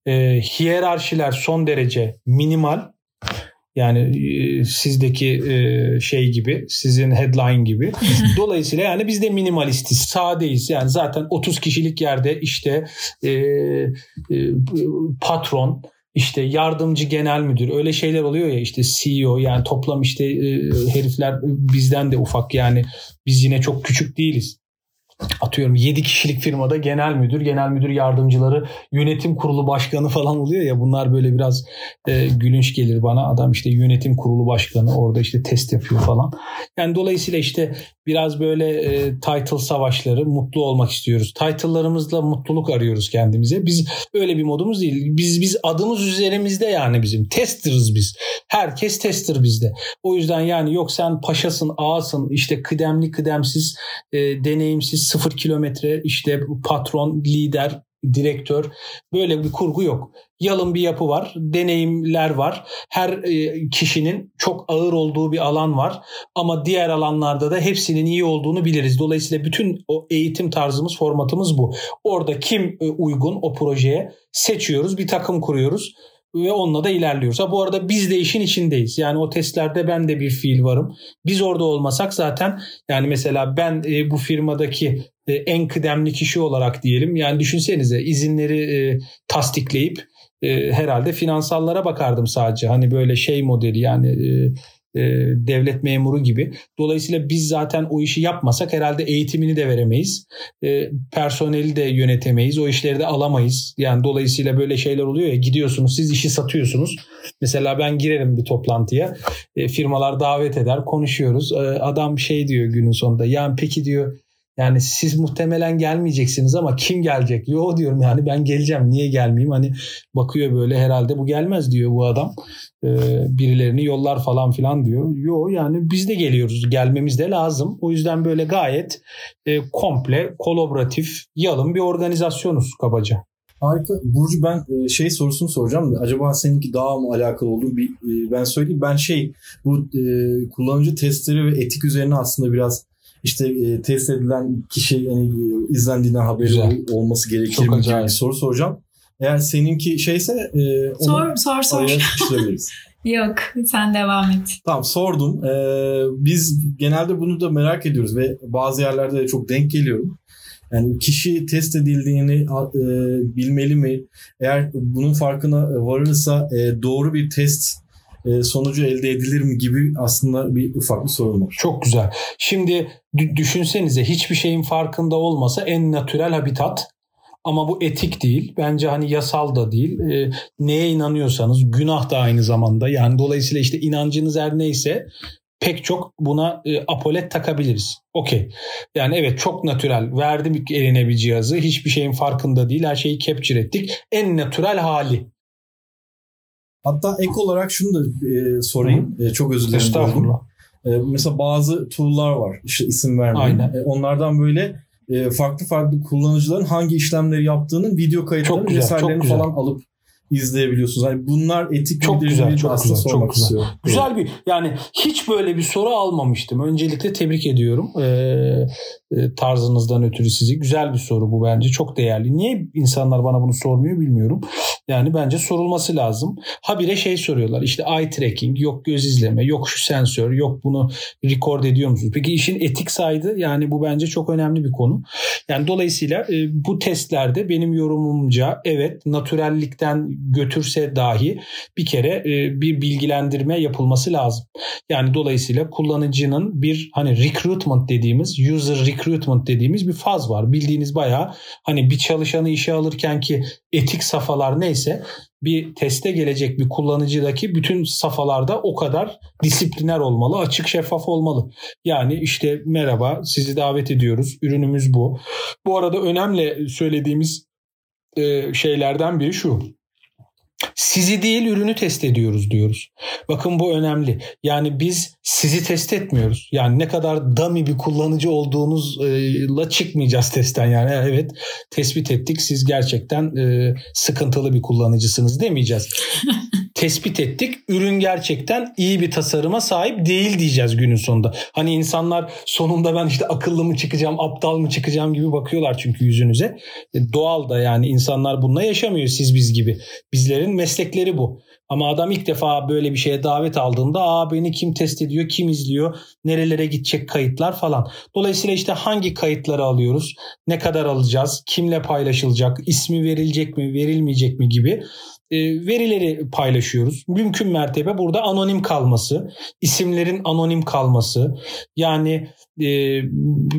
e, hiyerarşiler son derece minimal yani e, sizdeki e, şey gibi, sizin headline gibi. Dolayısıyla yani biz de minimalistiz, sadeyiz. Yani zaten 30 kişilik yerde işte e, e, patron, işte yardımcı genel müdür öyle şeyler oluyor ya işte CEO yani toplam işte e, herifler bizden de ufak yani biz yine çok küçük değiliz atıyorum 7 kişilik firmada genel müdür, genel müdür yardımcıları, yönetim kurulu başkanı falan oluyor ya bunlar böyle biraz e, gülünç gelir bana. Adam işte yönetim kurulu başkanı orada işte test yapıyor falan. Yani dolayısıyla işte biraz böyle e, title savaşları mutlu olmak istiyoruz. Title'larımızla mutluluk arıyoruz kendimize. Biz öyle bir modumuz değil. Biz biz adımız üzerimizde yani bizim. Tester'ız biz. Herkes tester bizde. O yüzden yani yok sen paşasın, ağasın, işte kıdemli kıdemsiz, e, deneyimsiz, sıfır kilometre işte patron, lider direktör böyle bir kurgu yok. Yalın bir yapı var, deneyimler var. Her e, kişinin çok ağır olduğu bir alan var ama diğer alanlarda da hepsinin iyi olduğunu biliriz. Dolayısıyla bütün o eğitim tarzımız, formatımız bu. Orada kim e, uygun o projeye seçiyoruz, bir takım kuruyoruz ve onunla da ilerliyoruz. Ha bu arada biz de işin içindeyiz. Yani o testlerde ben de bir fiil varım. Biz orada olmasak zaten yani mesela ben e, bu firmadaki e, en kıdemli kişi olarak diyelim. Yani düşünsenize izinleri e, tasdikleyip e, herhalde finansallara bakardım sadece. Hani böyle şey modeli yani e, e, devlet memuru gibi. Dolayısıyla biz zaten o işi yapmasak herhalde eğitimini de veremeyiz. E, personeli de yönetemeyiz. O işleri de alamayız. Yani dolayısıyla böyle şeyler oluyor ya gidiyorsunuz siz işi satıyorsunuz. Mesela ben girerim bir toplantıya. E, firmalar davet eder konuşuyoruz. E, adam şey diyor günün sonunda yani peki diyor yani siz muhtemelen gelmeyeceksiniz ama kim gelecek? Yo diyorum yani ben geleceğim. Niye gelmeyeyim? Hani bakıyor böyle herhalde bu gelmez diyor bu adam. Ee, birilerini yollar falan filan diyor. Yo yani biz de geliyoruz. Gelmemiz de lazım. O yüzden böyle gayet e, komple, kolaboratif, yalın bir organizasyonuz kabaca. Harika. Burcu ben e, şey sorusunu soracağım da acaba seninki daha mı alakalı olur bir e, ben söyleyeyim. Ben şey bu e, kullanıcı testleri ve etik üzerine aslında biraz işte e, test edilen kişi yani, e, izlendiğinden haberi Güzel. olması gerekir mi gibi bir soru soracağım. Eğer seninki şeyse e, onu sor sor sor. Yok sen devam et. Tamam sordum. Ee, biz genelde bunu da merak ediyoruz ve bazı yerlerde de çok denk geliyorum. Yani kişi test edildiğini e, bilmeli mi? Eğer bunun farkına varırsa e, doğru bir test e, sonucu elde edilir mi gibi aslında bir ufak bir sorun var. Çok güzel. Şimdi düşünsenize hiçbir şeyin farkında olmasa en natürel habitat ama bu etik değil. Bence hani yasal da değil. E, neye inanıyorsanız günah da aynı zamanda. Yani dolayısıyla işte inancınız her neyse pek çok buna e, apolet takabiliriz. Okey. Yani evet çok natürel. Verdim eline bir cihazı. Hiçbir şeyin farkında değil. Her şeyi capture ettik. En natürel hali. Hatta ek olarak şunu da e, sorayım. E, çok özür dilerim. Estağfurullah. E, mesela bazı tool'lar var. İşte isim vermeyeyim. Aynen. E, onlardan böyle e, farklı farklı kullanıcıların hangi işlemleri yaptığının video kayıtlarını vesairelerini falan alıp izleyebiliyorsunuz. Yani bunlar etik çok güzel, çok aslında güzel, sormak çok güzel. istiyorum. Güzel bir yani hiç böyle bir soru almamıştım. Öncelikle tebrik ediyorum. Ee, e, tarzınızdan ötürü sizi. Güzel bir soru bu bence. Çok değerli. Niye insanlar bana bunu sormuyor bilmiyorum. Yani bence sorulması lazım. Habire şey soruyorlar. İşte eye tracking, yok göz izleme, yok şu sensör, yok bunu record ediyor musunuz? Peki işin etik saydı yani bu bence çok önemli bir konu. Yani dolayısıyla e, bu testlerde benim yorumumca evet natürellikten götürse dahi bir kere e, bir bilgilendirme yapılması lazım. Yani dolayısıyla kullanıcının bir hani recruitment dediğimiz user recruitment dediğimiz bir faz var. Bildiğiniz bayağı hani bir çalışanı işe alırken ki etik safhalar neyse bir teste gelecek bir kullanıcıdaki bütün safhalarda o kadar disipliner olmalı, açık şeffaf olmalı. Yani işte merhaba sizi davet ediyoruz. Ürünümüz bu. Bu arada önemli söylediğimiz e, şeylerden biri şu. Sizi değil ürünü test ediyoruz diyoruz. Bakın bu önemli. Yani biz sizi test etmiyoruz. Yani ne kadar dummy bir kullanıcı olduğunuzla çıkmayacağız testten. Yani evet tespit ettik siz gerçekten e, sıkıntılı bir kullanıcısınız demeyeceğiz. tespit ettik. Ürün gerçekten iyi bir tasarıma sahip değil diyeceğiz günün sonunda. Hani insanlar sonunda ben işte akıllı mı çıkacağım, aptal mı çıkacağım gibi bakıyorlar çünkü yüzünüze. E, doğal da yani insanlar bununla yaşamıyor siz biz gibi. Bizlerin meslekleri bu. Ama adam ilk defa böyle bir şeye davet aldığında aa beni kim test ediyor, kim izliyor, nerelere gidecek kayıtlar falan. Dolayısıyla işte hangi kayıtları alıyoruz, ne kadar alacağız, kimle paylaşılacak, ismi verilecek mi, verilmeyecek mi gibi verileri paylaşıyoruz. Mümkün mertebe burada anonim kalması, isimlerin anonim kalması. Yani e,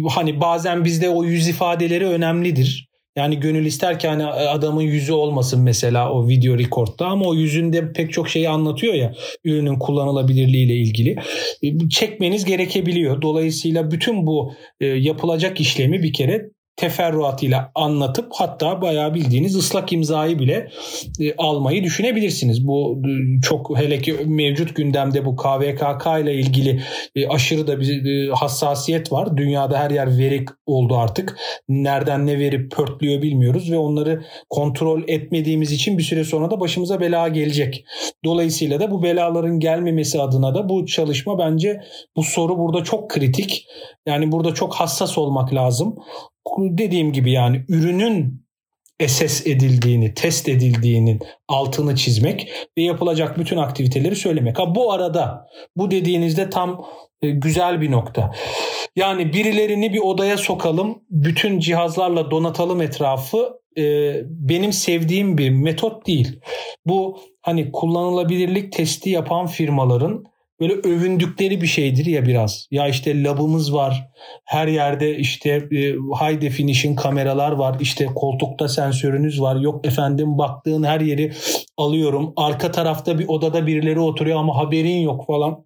hani bazen bizde o yüz ifadeleri önemlidir. Yani gönül ister ki hani adamın yüzü olmasın mesela o video record'da ama o yüzünde pek çok şeyi anlatıyor ya ürünün kullanılabilirliği ile ilgili. E, çekmeniz gerekebiliyor. Dolayısıyla bütün bu e, yapılacak işlemi bir kere teferruatıyla anlatıp hatta bayağı bildiğiniz ıslak imzayı bile e, almayı düşünebilirsiniz. Bu e, çok hele ki mevcut gündemde bu KVKK ile ilgili e, aşırı da bir e, hassasiyet var. Dünyada her yer veri oldu artık. Nereden ne verip pörtlüyor bilmiyoruz ve onları kontrol etmediğimiz için bir süre sonra da başımıza bela gelecek. Dolayısıyla da bu belaların gelmemesi adına da bu çalışma bence bu soru burada çok kritik. Yani burada çok hassas olmak lazım. Dediğim gibi yani ürünün SS edildiğini, test edildiğinin altını çizmek ve yapılacak bütün aktiviteleri söylemek. Ha bu arada bu dediğinizde tam e, güzel bir nokta. Yani birilerini bir odaya sokalım, bütün cihazlarla donatalım etrafı e, benim sevdiğim bir metot değil. Bu hani kullanılabilirlik testi yapan firmaların böyle övündükleri bir şeydir ya biraz. Ya işte labımız var. Her yerde işte e, high definition kameralar var. İşte koltukta sensörünüz var. Yok efendim baktığın her yeri alıyorum. Arka tarafta bir odada birileri oturuyor ama haberin yok falan.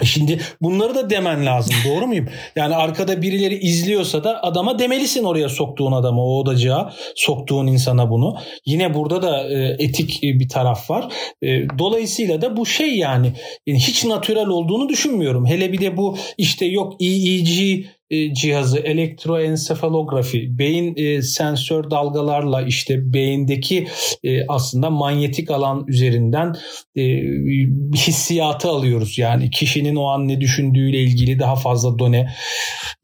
E şimdi bunları da demen lazım doğru muyum? Yani arkada birileri izliyorsa da adama demelisin oraya soktuğun adama o odacığa soktuğun insana bunu. Yine burada da e, etik bir taraf var. E, dolayısıyla da bu şey yani, yani hiç natürel olduğunu düşünmüyorum. Hele bir de bu işte yok EEG e, cihazı elektroensefalografi beyin e, sensör dalgalarla işte beyindeki e, aslında manyetik alan üzerinden e, hissiyatı alıyoruz. Yani kişinin o an ne düşündüğüyle ilgili daha fazla done.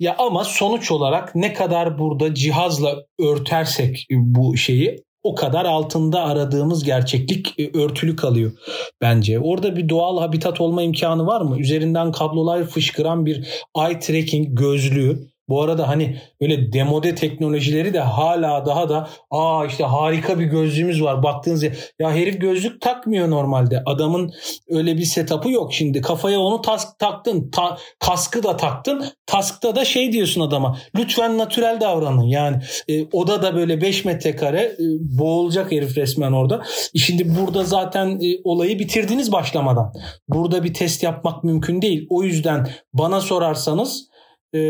Ya ama sonuç olarak ne kadar burada cihazla örtersek bu şeyi o kadar altında aradığımız gerçeklik e, örtülü kalıyor bence. Orada bir doğal habitat olma imkanı var mı? Üzerinden kablolar fışkıran bir eye tracking gözlüğü bu arada hani böyle demode teknolojileri de hala daha da aa işte harika bir gözlüğümüz var baktığınız ya, ya herif gözlük takmıyor normalde. Adamın öyle bir setup'ı yok şimdi. Kafaya onu task taktın. Ta, kaskı da taktın. Task'ta da şey diyorsun adama. Lütfen natürel davranın. Yani e, oda da böyle 5 metrekare e, boğulacak herif resmen orada. E şimdi burada zaten e, olayı bitirdiniz başlamadan. Burada bir test yapmak mümkün değil. O yüzden bana sorarsanız e,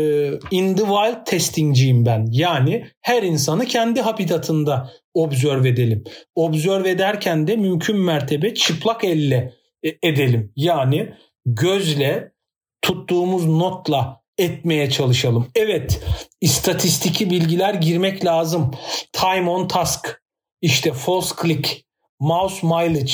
in the wild testingciyim ben. Yani her insanı kendi habitatında observe edelim. Observe ederken de mümkün mertebe çıplak elle e, edelim. Yani gözle tuttuğumuz notla etmeye çalışalım. Evet, istatistiki bilgiler girmek lazım. Time on task, işte false click, mouse mileage,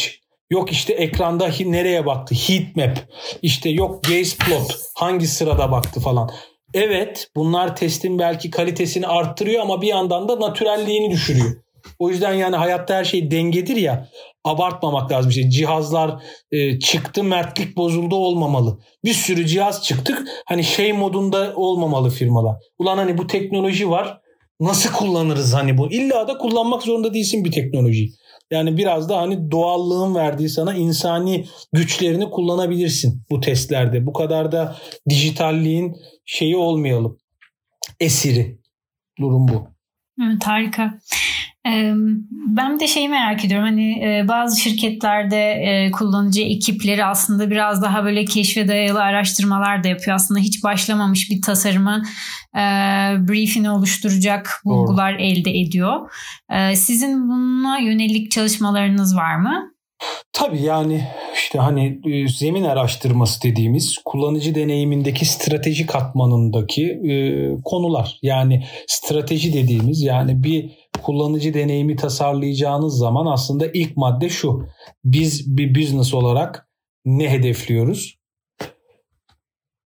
Yok işte ekranda nereye baktı? Heat map. İşte yok gaze plot. Hangi sırada baktı falan. Evet bunlar testin belki kalitesini arttırıyor ama bir yandan da natürelliğini düşürüyor. O yüzden yani hayatta her şey dengedir ya abartmamak lazım. İşte cihazlar e, çıktı mertlik bozuldu olmamalı. Bir sürü cihaz çıktık hani şey modunda olmamalı firmalar. Ulan hani bu teknoloji var nasıl kullanırız hani bu? İlla da kullanmak zorunda değilsin bir teknolojiyi. Yani biraz da hani doğallığın verdiği sana insani güçlerini kullanabilirsin bu testlerde. Bu kadar da dijitalliğin şeyi olmayalım. Esiri. Durum bu. Evet harika. Ben de şeyi merak ediyorum hani bazı şirketlerde kullanıcı ekipleri aslında biraz daha böyle keşfe dayalı araştırmalar da yapıyor. Aslında hiç başlamamış bir tasarımı briefini oluşturacak bulgular Doğru. elde ediyor. Sizin bununla yönelik çalışmalarınız var mı? Tabii yani işte hani e, zemin araştırması dediğimiz kullanıcı deneyimindeki strateji katmanındaki e, konular. Yani strateji dediğimiz yani bir kullanıcı deneyimi tasarlayacağınız zaman aslında ilk madde şu. Biz bir business olarak ne hedefliyoruz?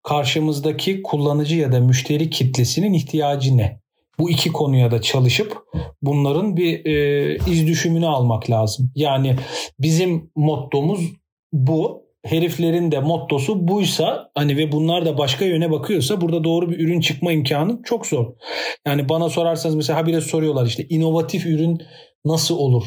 Karşımızdaki kullanıcı ya da müşteri kitlesinin ihtiyacı ne? bu iki konuya da çalışıp bunların bir e, iz düşümünü almak lazım. Yani bizim mottomuz bu. Heriflerin de mottosu buysa hani ve bunlar da başka yöne bakıyorsa burada doğru bir ürün çıkma imkanı çok zor. Yani bana sorarsanız mesela habire soruyorlar işte inovatif ürün nasıl olur?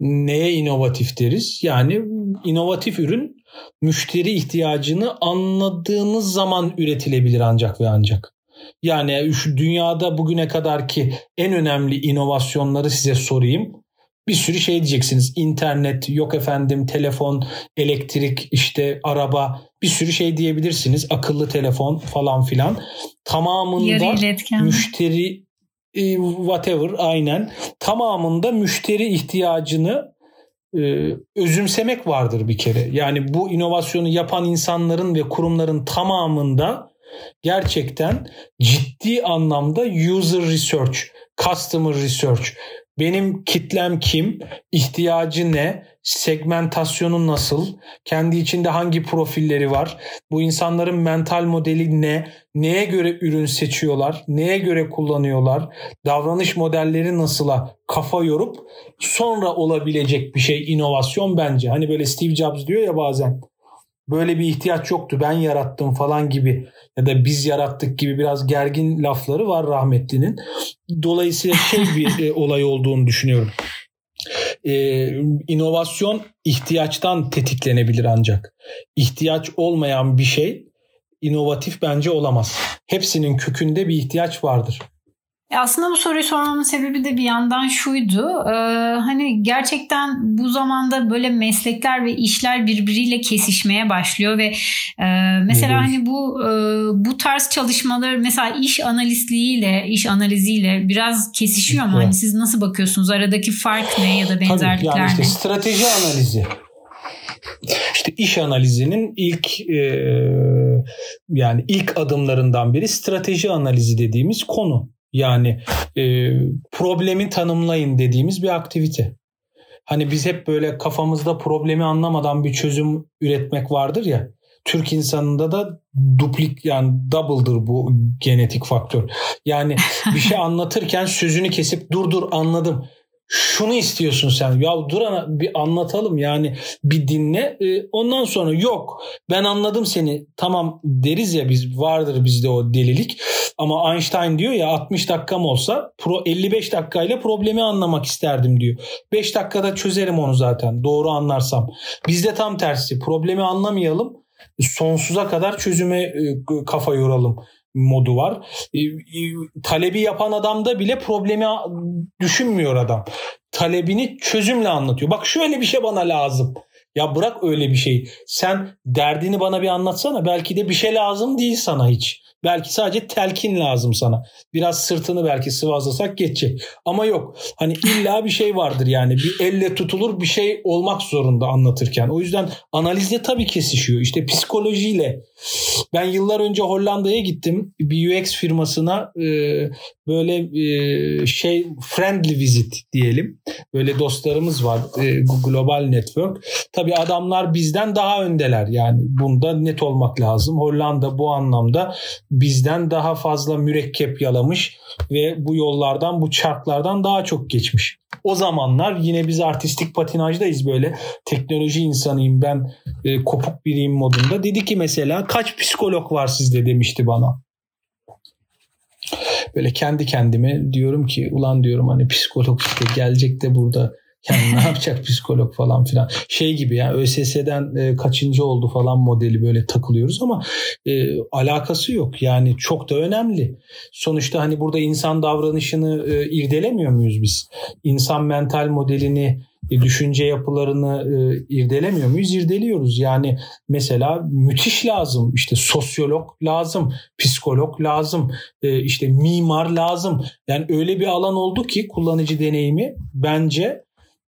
Neye inovatif deriz? Yani inovatif ürün müşteri ihtiyacını anladığınız zaman üretilebilir ancak ve ancak. Yani şu dünyada bugüne kadar ki en önemli inovasyonları size sorayım. Bir sürü şey diyeceksiniz. İnternet, yok efendim telefon, elektrik, işte araba bir sürü şey diyebilirsiniz. Akıllı telefon falan filan. Tamamında müşteri e, whatever aynen tamamında müşteri ihtiyacını e, özümsemek vardır bir kere. Yani bu inovasyonu yapan insanların ve kurumların tamamında gerçekten ciddi anlamda user research, customer research, benim kitlem kim, ihtiyacı ne, segmentasyonu nasıl, kendi içinde hangi profilleri var, bu insanların mental modeli ne, neye göre ürün seçiyorlar, neye göre kullanıyorlar, davranış modelleri nasıla kafa yorup sonra olabilecek bir şey inovasyon bence. Hani böyle Steve Jobs diyor ya bazen böyle bir ihtiyaç yoktu ben yarattım falan gibi ya da biz yarattık gibi biraz gergin lafları var rahmetlinin. Dolayısıyla şey bir e, olay olduğunu düşünüyorum. Ee, inovasyon ihtiyaçtan tetiklenebilir ancak. İhtiyaç olmayan bir şey inovatif bence olamaz. Hepsinin kökünde bir ihtiyaç vardır. E, aslında bu soruyu sormamın sebebi de bir yandan şuydu. Ee, hani gerçekten bu zamanda böyle meslekler ve işler birbiriyle kesişmeye başlıyor ve e, mesela evet. hani bu e, bu tarz çalışmalar mesela iş analistliğiyle, iş analiziyle biraz kesişiyor mu? Evet. Hani siz nasıl bakıyorsunuz? Aradaki fark ne ya da benzerlikler Tabii, yani işte ne? Strateji analizi. İşte iş analizinin ilk e, yani ilk adımlarından biri strateji analizi dediğimiz konu. Yani e, problemi tanımlayın dediğimiz bir aktivite. Hani biz hep böyle kafamızda problemi anlamadan bir çözüm üretmek vardır ya. Türk insanında da duplik yani double'dır bu genetik faktör. Yani bir şey anlatırken sözünü kesip dur dur anladım şunu istiyorsun sen. Ya dur ana bir anlatalım yani bir dinle. E, ondan sonra yok ben anladım seni tamam deriz ya biz vardır bizde o delilik. Ama Einstein diyor ya 60 dakikam olsa pro 55 dakikayla problemi anlamak isterdim diyor. 5 dakikada çözerim onu zaten doğru anlarsam. Bizde tam tersi problemi anlamayalım sonsuza kadar çözüme e, kafa yoralım modu var. E, e, talebi yapan adamda bile problemi düşünmüyor adam. Talebini çözümle anlatıyor. Bak şöyle bir şey bana lazım. Ya bırak öyle bir şey. Sen derdini bana bir anlatsana. Belki de bir şey lazım değil sana hiç. Belki sadece telkin lazım sana. Biraz sırtını belki sıvazlasak geçecek. Ama yok. Hani illa bir şey vardır yani. Bir elle tutulur bir şey olmak zorunda anlatırken. O yüzden analizle tabii kesişiyor. İşte psikolojiyle. Ben yıllar önce Hollanda'ya gittim. Bir UX firmasına e, böyle e, şey friendly visit diyelim. Böyle dostlarımız var. E, Global Network. Tabii adamlar bizden daha öndeler. Yani bunda net olmak lazım. Hollanda bu anlamda bizden daha fazla mürekkep yalamış ve bu yollardan bu çarklardan daha çok geçmiş. O zamanlar yine biz artistik patinajdayız böyle teknoloji insanıyım ben e, kopuk biriyim modunda. Dedi ki mesela kaç psikolog var sizde demişti bana. Böyle kendi kendime diyorum ki ulan diyorum hani psikolog işte gelecek de burada yani ne yapacak psikolog falan filan. Şey gibi yani ÖSS'den e, kaçıncı oldu falan modeli böyle takılıyoruz ama e, alakası yok. Yani çok da önemli. Sonuçta hani burada insan davranışını e, irdelemiyor muyuz biz? İnsan mental modelini e, düşünce yapılarını e, irdelemiyor muyuz? İrdeliyoruz. Yani mesela müthiş lazım. İşte sosyolog lazım, psikolog lazım, e, işte mimar lazım. Yani öyle bir alan oldu ki kullanıcı deneyimi bence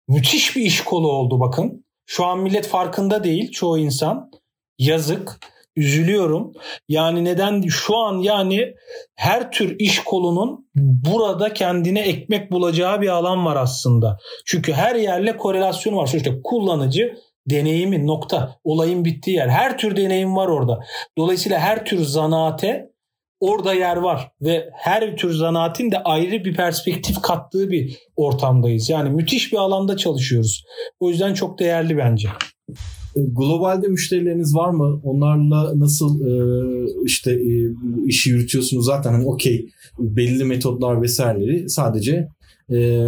müthiş bir iş kolu oldu bakın. Şu an millet farkında değil çoğu insan. Yazık. Üzülüyorum. Yani neden şu an yani her tür iş kolunun burada kendine ekmek bulacağı bir alan var aslında. Çünkü her yerle korelasyon var. Sonuçta kullanıcı deneyimi nokta. Olayın bittiği yer. Her tür deneyim var orada. Dolayısıyla her tür zanaate orada yer var ve her tür zanaatin de ayrı bir perspektif kattığı bir ortamdayız. Yani müthiş bir alanda çalışıyoruz. O yüzden çok değerli bence. Globalde müşterileriniz var mı? Onlarla nasıl e, işte e, işi yürütüyorsunuz? Zaten hani okey belli metotlar vesaireleri sadece e,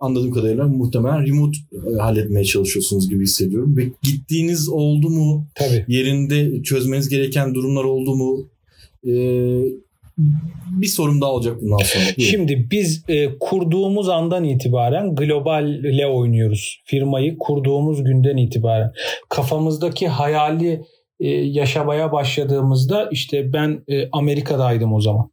anladığım kadarıyla muhtemelen remote e, halletmeye çalışıyorsunuz gibi hissediyorum. Ve gittiğiniz oldu mu? Tabii. Yerinde çözmeniz gereken durumlar oldu mu? Ee, bir sorum daha olacak bundan sonra. Buyurun. Şimdi biz e, kurduğumuz andan itibaren globalle oynuyoruz. Firmayı kurduğumuz günden itibaren. Kafamızdaki hayali e, yaşamaya başladığımızda işte ben e, Amerika'daydım o zaman.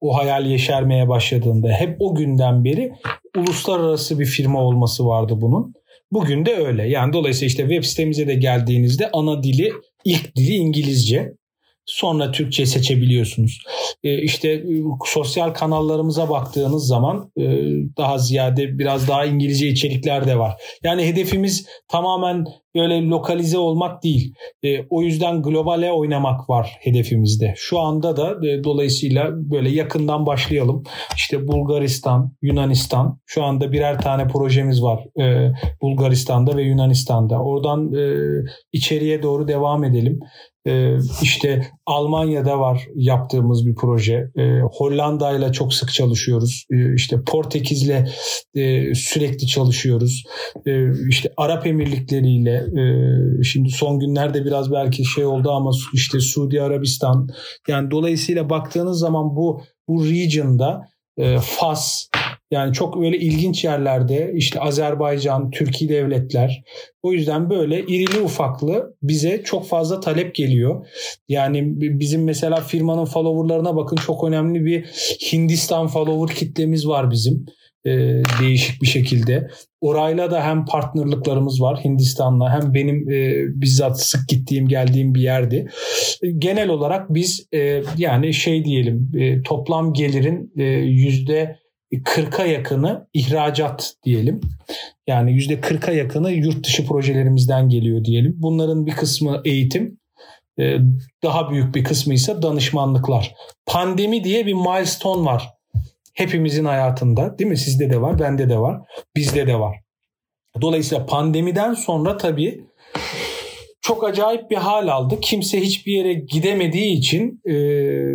o hayal yeşermeye başladığında hep o günden beri uluslararası bir firma olması vardı bunun. Bugün de öyle. Yani dolayısıyla işte web sitemize de geldiğinizde ana dili ilk dili İngilizce. Sonra Türkçe seçebiliyorsunuz. E, işte e, sosyal kanallarımıza baktığınız zaman e, daha ziyade biraz daha İngilizce içerikler de var. Yani hedefimiz tamamen böyle lokalize olmak değil. E, o yüzden globale oynamak var hedefimizde. Şu anda da e, dolayısıyla böyle yakından başlayalım. İşte Bulgaristan, Yunanistan. Şu anda birer tane projemiz var Bulgaristan'da ve Yunanistan'da. Oradan içeriye doğru devam edelim. Ee, işte Almanya'da var yaptığımız bir proje. Ee, Hollanda ile çok sık çalışıyoruz. Ee, işte Portekiz'le e, sürekli çalışıyoruz. İşte Arap Emirlikleri ile e, şimdi son günlerde biraz belki şey oldu ama işte Suudi Arabistan yani dolayısıyla baktığınız zaman bu bu region'da e, Fas yani çok böyle ilginç yerlerde işte Azerbaycan, Türkiye devletler. O yüzden böyle irili ufaklı bize çok fazla talep geliyor. Yani bizim mesela firmanın followerlarına bakın çok önemli bir Hindistan follower kitlemiz var bizim e, değişik bir şekilde. Orayla da hem partnerlıklarımız var Hindistan'la hem benim e, bizzat sık gittiğim geldiğim bir yerdi. E, genel olarak biz e, yani şey diyelim e, toplam gelirin e, yüzde 40'a yakını ihracat diyelim. Yani yüzde 40'a yakını yurt dışı projelerimizden geliyor diyelim. Bunların bir kısmı eğitim, e, daha büyük bir kısmı ise danışmanlıklar. Pandemi diye bir milestone var hepimizin hayatında değil mi? Sizde de var, bende de var, bizde de var. Dolayısıyla pandemiden sonra tabii çok acayip bir hal aldı. Kimse hiçbir yere gidemediği için e,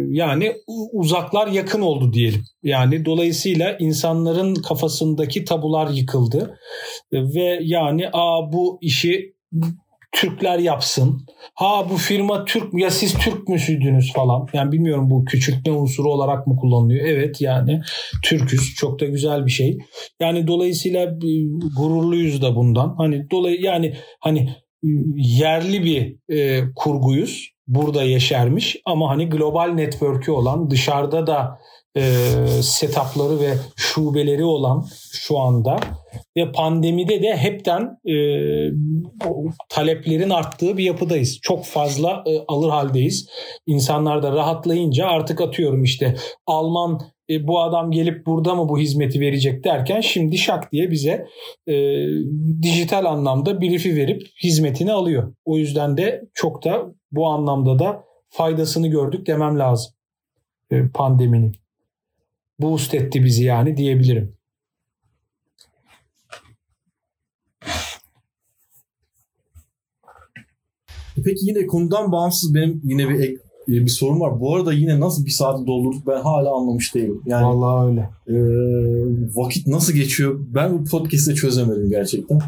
yani uzaklar yakın oldu diyelim. Yani dolayısıyla insanların kafasındaki tabular yıkıldı ve yani a bu işi Türkler yapsın. Ha bu firma Türk ya siz Türk müsüydünüz falan. Yani bilmiyorum bu küçültme unsuru olarak mı kullanılıyor? Evet yani Türküz. Çok da güzel bir şey. Yani dolayısıyla gururluyuz da bundan. Hani dolay yani hani yerli bir e, kurguyuz. Burada yeşermiş ama hani global network'ü olan dışarıda da e, setupları ve şubeleri olan şu anda ve pandemide de hepten e, taleplerin arttığı bir yapıdayız. Çok fazla e, alır haldeyiz. İnsanlar da rahatlayınca artık atıyorum işte Alman e, bu adam gelip burada mı bu hizmeti verecek derken şimdi şak diye bize e, dijital anlamda brief'i verip hizmetini alıyor. O yüzden de çok da bu anlamda da faydasını gördük demem lazım e, pandeminin boost etti bizi yani diyebilirim. Peki yine konudan bağımsız benim yine bir ek, e, bir sorun var. Bu arada yine nasıl bir saati doldurduk ben hala anlamış değilim. Yani, Vallahi öyle. E, vakit nasıl geçiyor ben bu podcast'te çözemedim gerçekten.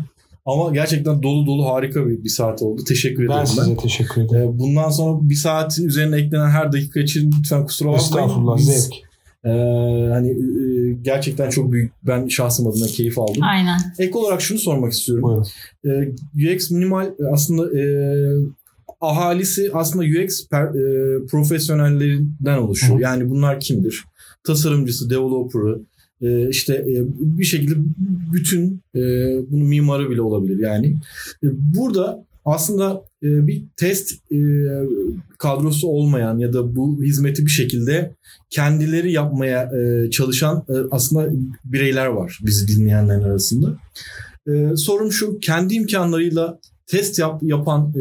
Ama gerçekten dolu dolu harika bir, bir saat oldu. Teşekkür ederim ben. Size ben teşekkür ederim. E, bundan sonra bir saatin üzerine eklenen her dakika için lütfen kusura bakmayın. Estağfurullah Biz, zevk. Ee, hani e, gerçekten çok büyük ben şahsım adına keyif aldım. Aynen. Ek olarak şunu sormak istiyorum. Buyurun. Ee, UX minimal aslında e, ahalisi aslında UX per, e, profesyonellerinden oluşuyor. Hı. Yani bunlar kimdir? Tasarımcısı, developer'ı, e, işte e, bir şekilde bütün e, bunun mimarı bile olabilir yani. E, burada aslında e, bir test e, kadrosu olmayan ya da bu hizmeti bir şekilde kendileri yapmaya e, çalışan aslında bireyler var bizi dinleyenlerin arasında. Sorum şu kendi imkanlarıyla test yap, yapan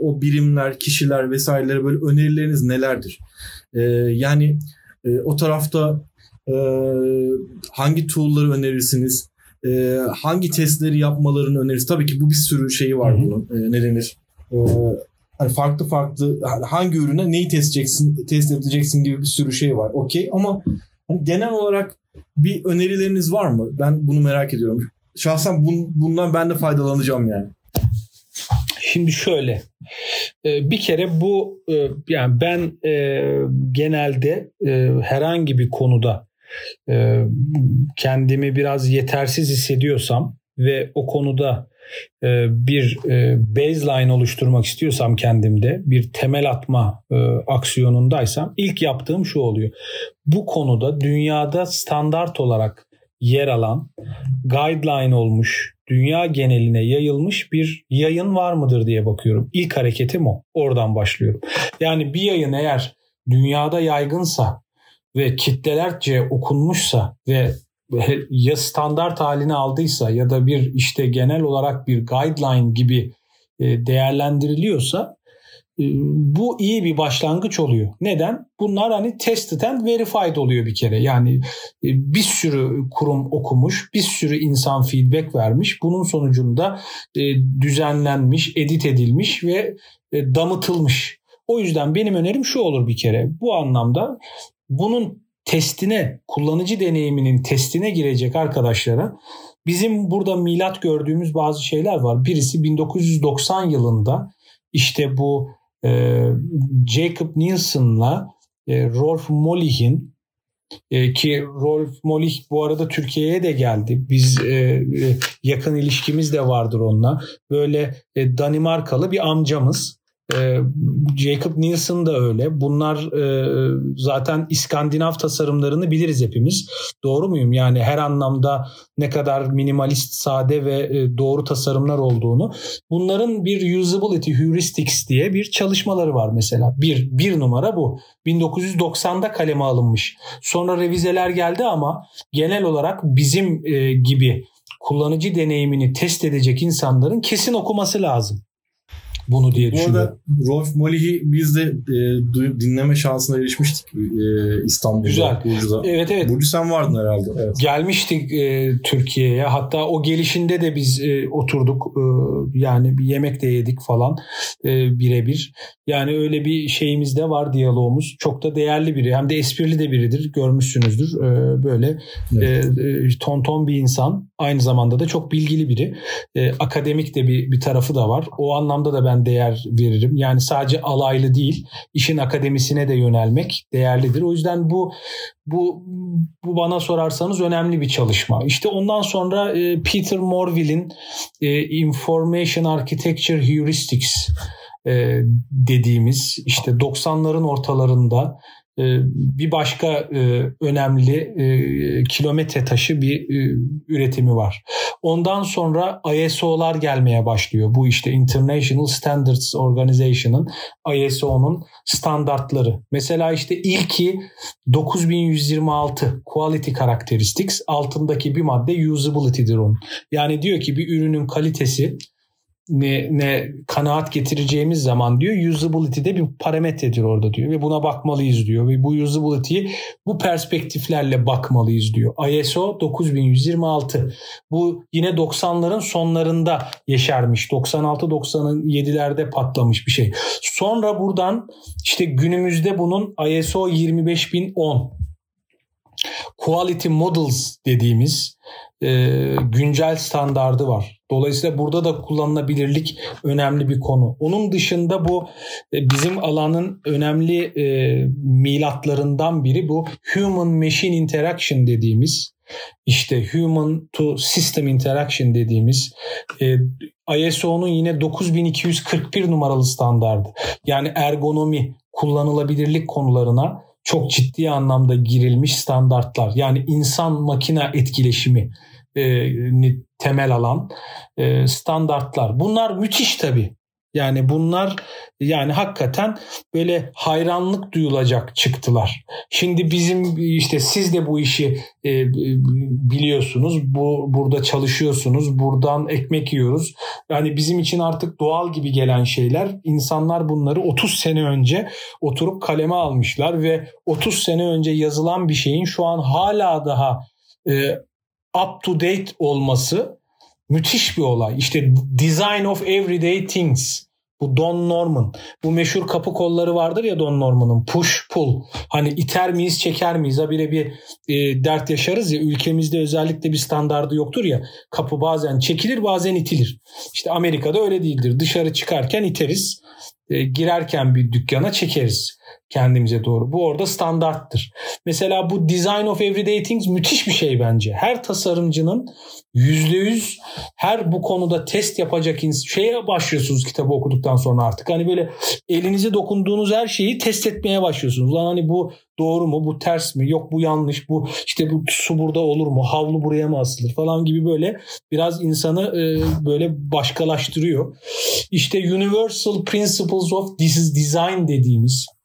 o birimler, kişiler vesairelere böyle önerileriniz nelerdir? Yani o tarafta hangi tool'ları önerirsiniz? e, hangi testleri yapmalarını öneririz. Tabii ki bu bir sürü şeyi var bunun. E, ne denir? E, hani farklı farklı hangi ürüne neyi test edeceksin, test edeceksin gibi bir sürü şey var. Okey ama hani genel olarak bir önerileriniz var mı? Ben bunu merak ediyorum. Şahsen bun, bundan ben de faydalanacağım yani. Şimdi şöyle e, bir kere bu e, yani ben e, genelde herhangi bir konuda kendimi biraz yetersiz hissediyorsam ve o konuda bir baseline oluşturmak istiyorsam kendimde bir temel atma aksiyonundaysam ilk yaptığım şu oluyor. Bu konuda dünyada standart olarak yer alan guideline olmuş dünya geneline yayılmış bir yayın var mıdır diye bakıyorum. İlk hareketim o. Oradan başlıyorum. Yani bir yayın eğer dünyada yaygınsa ve kitlelerce okunmuşsa ve ya standart halini aldıysa ya da bir işte genel olarak bir guideline gibi e, değerlendiriliyorsa bu iyi bir başlangıç oluyor. Neden? Bunlar hani tested and verified oluyor bir kere. Yani e, bir sürü kurum okumuş, bir sürü insan feedback vermiş. Bunun sonucunda düzenlenmiş, edit edilmiş ve damıtılmış. O yüzden benim önerim şu olur bir kere. Bu anlamda bunun testine, kullanıcı deneyiminin testine girecek arkadaşlara bizim burada milat gördüğümüz bazı şeyler var. Birisi 1990 yılında işte bu e, Jacob Nielsen'la e, Rolf Mollich'in e, ki Rolf Mollich bu arada Türkiye'ye de geldi. Biz e, e, yakın ilişkimiz de vardır onunla. Böyle e, Danimarkalı bir amcamız. Ee, Jacob Nielsen da öyle. Bunlar e, zaten İskandinav tasarımlarını biliriz hepimiz. Doğru muyum? Yani her anlamda ne kadar minimalist, sade ve e, doğru tasarımlar olduğunu. Bunların bir usability heuristics diye bir çalışmaları var mesela. Bir, bir numara bu. 1990'da kaleme alınmış. Sonra revizeler geldi ama genel olarak bizim e, gibi kullanıcı deneyimini test edecek insanların kesin okuması lazım bunu diye düşünüyorum. Bu arada Rolf Mollich'i biz de e, dinleme şansına erişmiştik e, İstanbul'da. Güzel. Burcu'da. Evet evet. Burcu sen vardın herhalde. Evet. Gelmiştik e, Türkiye'ye. Hatta o gelişinde de biz e, oturduk. E, yani bir yemek de yedik falan e, birebir. Yani öyle bir şeyimiz de var diyalogumuz. Çok da değerli biri. Hem de esprili de biridir. Görmüşsünüzdür. E, böyle evet. e, e ton ton bir insan. Aynı zamanda da çok bilgili biri. E, akademik de bir, bir tarafı da var. O anlamda da ben ben değer veririm. Yani sadece alaylı değil, işin akademisine de yönelmek değerlidir. O yüzden bu bu bu bana sorarsanız önemli bir çalışma. İşte ondan sonra e, Peter Morville'in e, Information Architecture Heuristics e, dediğimiz işte 90'ların ortalarında ee, bir başka e, önemli e, kilometre taşı bir e, üretimi var. Ondan sonra ISO'lar gelmeye başlıyor. Bu işte International Standards Organization'ın ISO'nun standartları. Mesela işte ilki 9126 Quality Characteristics altındaki bir madde usability'dir onun. Yani diyor ki bir ürünün kalitesi ne, ne kanaat getireceğimiz zaman diyor usability'de bir parametredir orada diyor. Ve buna bakmalıyız diyor. Ve bu usability'yi bu perspektiflerle bakmalıyız diyor. ISO 9126 bu yine 90'ların sonlarında yeşermiş. 96-97'lerde patlamış bir şey. Sonra buradan işte günümüzde bunun ISO 25010 Quality Models dediğimiz e, güncel standardı var. Dolayısıyla burada da kullanılabilirlik önemli bir konu. Onun dışında bu e, bizim alanın önemli e, milatlarından biri bu human machine interaction dediğimiz işte human to system interaction dediğimiz e, ISO'nun yine 9241 numaralı standardı. Yani ergonomi, kullanılabilirlik konularına çok ciddi anlamda girilmiş standartlar. Yani insan makine etkileşimi e, temel alan e, standartlar. Bunlar müthiş tabii. Yani bunlar yani hakikaten böyle hayranlık duyulacak çıktılar. Şimdi bizim işte siz de bu işi e, biliyorsunuz. Bu burada çalışıyorsunuz. Buradan ekmek yiyoruz. Yani bizim için artık doğal gibi gelen şeyler. İnsanlar bunları 30 sene önce oturup kaleme almışlar ve 30 sene önce yazılan bir şeyin şu an hala daha e, up to date olması müthiş bir olay. İşte design of everyday things bu Don Norman. Bu meşhur kapı kolları vardır ya Don Norman'ın. Push pull. Hani iter miyiz çeker miyiz? Habire bir e, dert yaşarız ya. Ülkemizde özellikle bir standardı yoktur ya. Kapı bazen çekilir bazen itilir. İşte Amerika'da öyle değildir. Dışarı çıkarken iteriz. E, girerken bir dükkana çekeriz. Kendimize doğru. Bu orada standarttır. Mesela bu Design of Everyday Things müthiş bir şey bence. Her tasarımcının %100 her bu konuda test yapacak şeye başlıyorsunuz kitabı okuduktan sonra artık. Hani böyle elinize dokunduğunuz her şeyi test etmeye başlıyorsunuz. Lan hani bu doğru mu, bu ters mi, yok bu yanlış, bu işte bu su burada olur mu, havlu buraya mı asılır falan gibi böyle biraz insanı e, böyle başkalaştırıyor. İşte Universal Principles of Design dediğimiz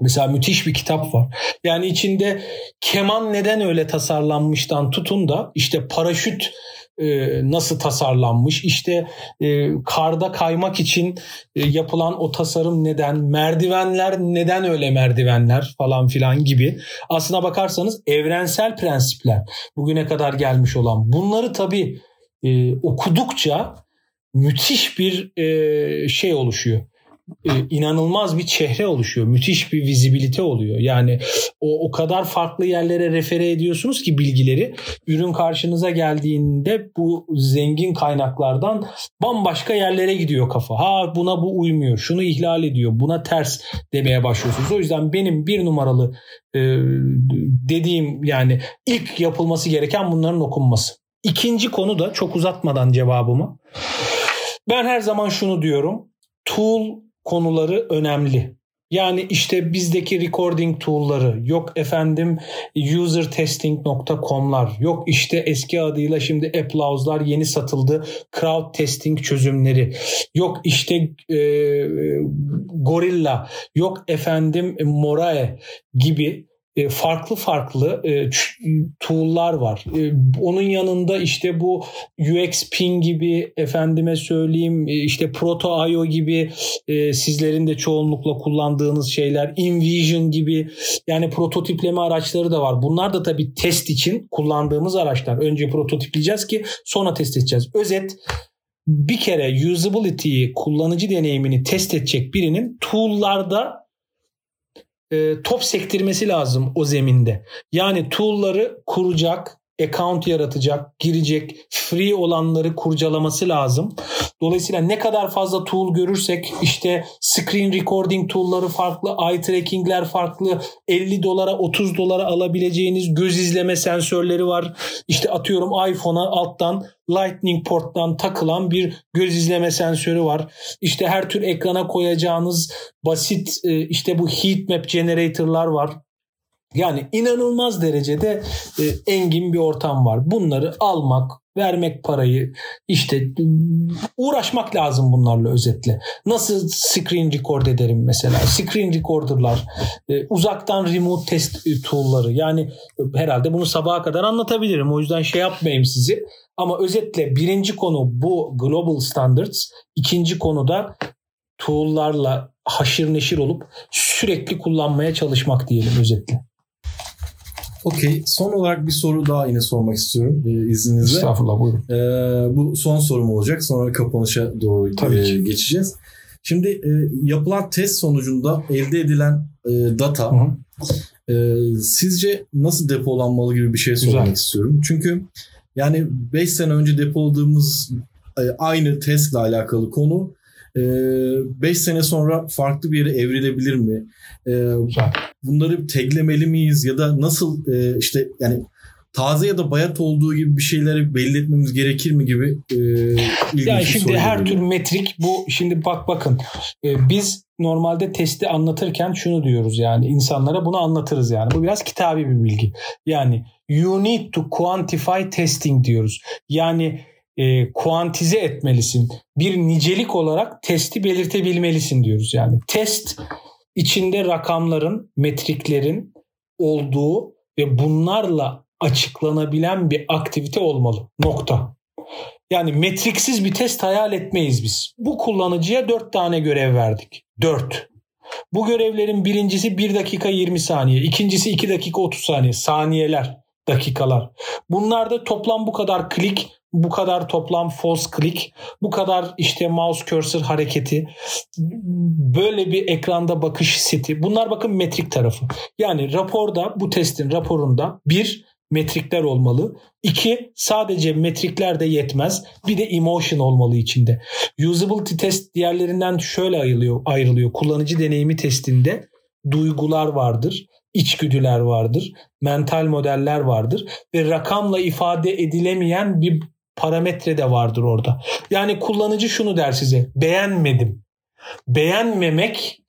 Mesela müthiş bir kitap var. Yani içinde keman neden öyle tasarlanmıştan tutun da işte paraşüt e, nasıl tasarlanmış, işte e, karda kaymak için e, yapılan o tasarım neden, merdivenler neden öyle merdivenler falan filan gibi. Aslına bakarsanız evrensel prensipler bugüne kadar gelmiş olan bunları tabii e, okudukça müthiş bir şey oluşuyor inanılmaz bir çehre oluşuyor. Müthiş bir vizibilite oluyor. Yani o, o kadar farklı yerlere refere ediyorsunuz ki bilgileri ürün karşınıza geldiğinde bu zengin kaynaklardan bambaşka yerlere gidiyor kafa. Ha buna bu uymuyor. Şunu ihlal ediyor. Buna ters demeye başlıyorsunuz. O yüzden benim bir numaralı e, dediğim yani ilk yapılması gereken bunların okunması. İkinci konu da çok uzatmadan cevabımı. Ben her zaman şunu diyorum. Tool konuları önemli. Yani işte bizdeki recording tool'ları, yok efendim usertesting.com'lar, yok işte eski adıyla şimdi Applause'lar yeni satıldı, crowd testing çözümleri, yok işte e, Gorilla, yok efendim Morae gibi farklı farklı e, tool'lar var. E, onun yanında işte bu UX Ping gibi efendime söyleyeyim işte Proto.io gibi sizlerin de çoğunlukla kullandığınız şeyler InVision gibi yani prototipleme araçları da var. Bunlar da tabii test için kullandığımız araçlar. Önce prototipleyeceğiz ki sonra test edeceğiz. Özet bir kere usability'yi, kullanıcı deneyimini test edecek birinin tool'larda e, top sektirmesi lazım o zeminde. Yani tool'ları kuracak, account yaratacak, girecek, free olanları kurcalaması lazım. Dolayısıyla ne kadar fazla tool görürsek işte screen recording tool'ları farklı, eye tracking'ler farklı, 50 dolara 30 dolara alabileceğiniz göz izleme sensörleri var. İşte atıyorum iPhone'a alttan Lightning porttan takılan bir göz izleme sensörü var. İşte her tür ekrana koyacağınız basit e, işte bu heat map generator'lar var. Yani inanılmaz derecede e, engin bir ortam var. Bunları almak, vermek parayı işte uğraşmak lazım bunlarla özetle. Nasıl screen record ederim mesela? Screen recorder'lar, e, uzaktan remote test tool'ları. Yani herhalde bunu sabaha kadar anlatabilirim. O yüzden şey yapmayayım sizi. Ama özetle birinci konu bu global standards. İkinci konu da tool'larla haşır neşir olup sürekli kullanmaya çalışmak diyelim özetle. Okey. Son olarak bir soru daha yine sormak istiyorum e, izninizle. Estağfurullah buyurun. E, bu son sorum olacak. Sonra kapanışa doğru Tabii e, geçeceğiz. Şimdi e, yapılan test sonucunda elde edilen e, data hı hı. E, sizce nasıl depolanmalı gibi bir şey sormak Güzel. istiyorum. Çünkü yani 5 sene önce depoladığımız e, aynı testle alakalı konu 5 e, sene sonra farklı bir yere evrilebilir mi? E, bunları taglemeli miyiz? Ya da nasıl işte yani taze ya da bayat olduğu gibi bir şeyleri belli etmemiz gerekir mi gibi e, yani şimdi her tür metrik bu şimdi bak bakın e, biz normalde testi anlatırken şunu diyoruz yani insanlara bunu anlatırız yani. Bu biraz kitabi bir bilgi. Yani you need to quantify testing diyoruz. Yani e, kuantize etmelisin bir nicelik olarak testi belirtebilmelisin diyoruz yani test içinde rakamların metriklerin olduğu ve bunlarla açıklanabilen bir aktivite olmalı. Nokta. Yani metriksiz bir test hayal etmeyiz biz. Bu kullanıcıya 4 tane görev verdik. 4. Bu görevlerin birincisi 1 dakika 20 saniye, ikincisi 2 dakika 30 saniye, saniyeler, dakikalar. Bunlarda toplam bu kadar klik, bu kadar toplam false click, bu kadar işte mouse cursor hareketi, böyle bir ekranda bakış seti. Bunlar bakın metrik tarafı. Yani raporda bu testin raporunda bir metrikler olmalı. İki, sadece metrikler de yetmez. Bir de emotion olmalı içinde. Usability test diğerlerinden şöyle ayrılıyor, ayrılıyor. Kullanıcı deneyimi testinde duygular vardır, içgüdüler vardır, mental modeller vardır ve rakamla ifade edilemeyen bir parametre de vardır orada. Yani kullanıcı şunu der size beğenmedim. Beğenmemek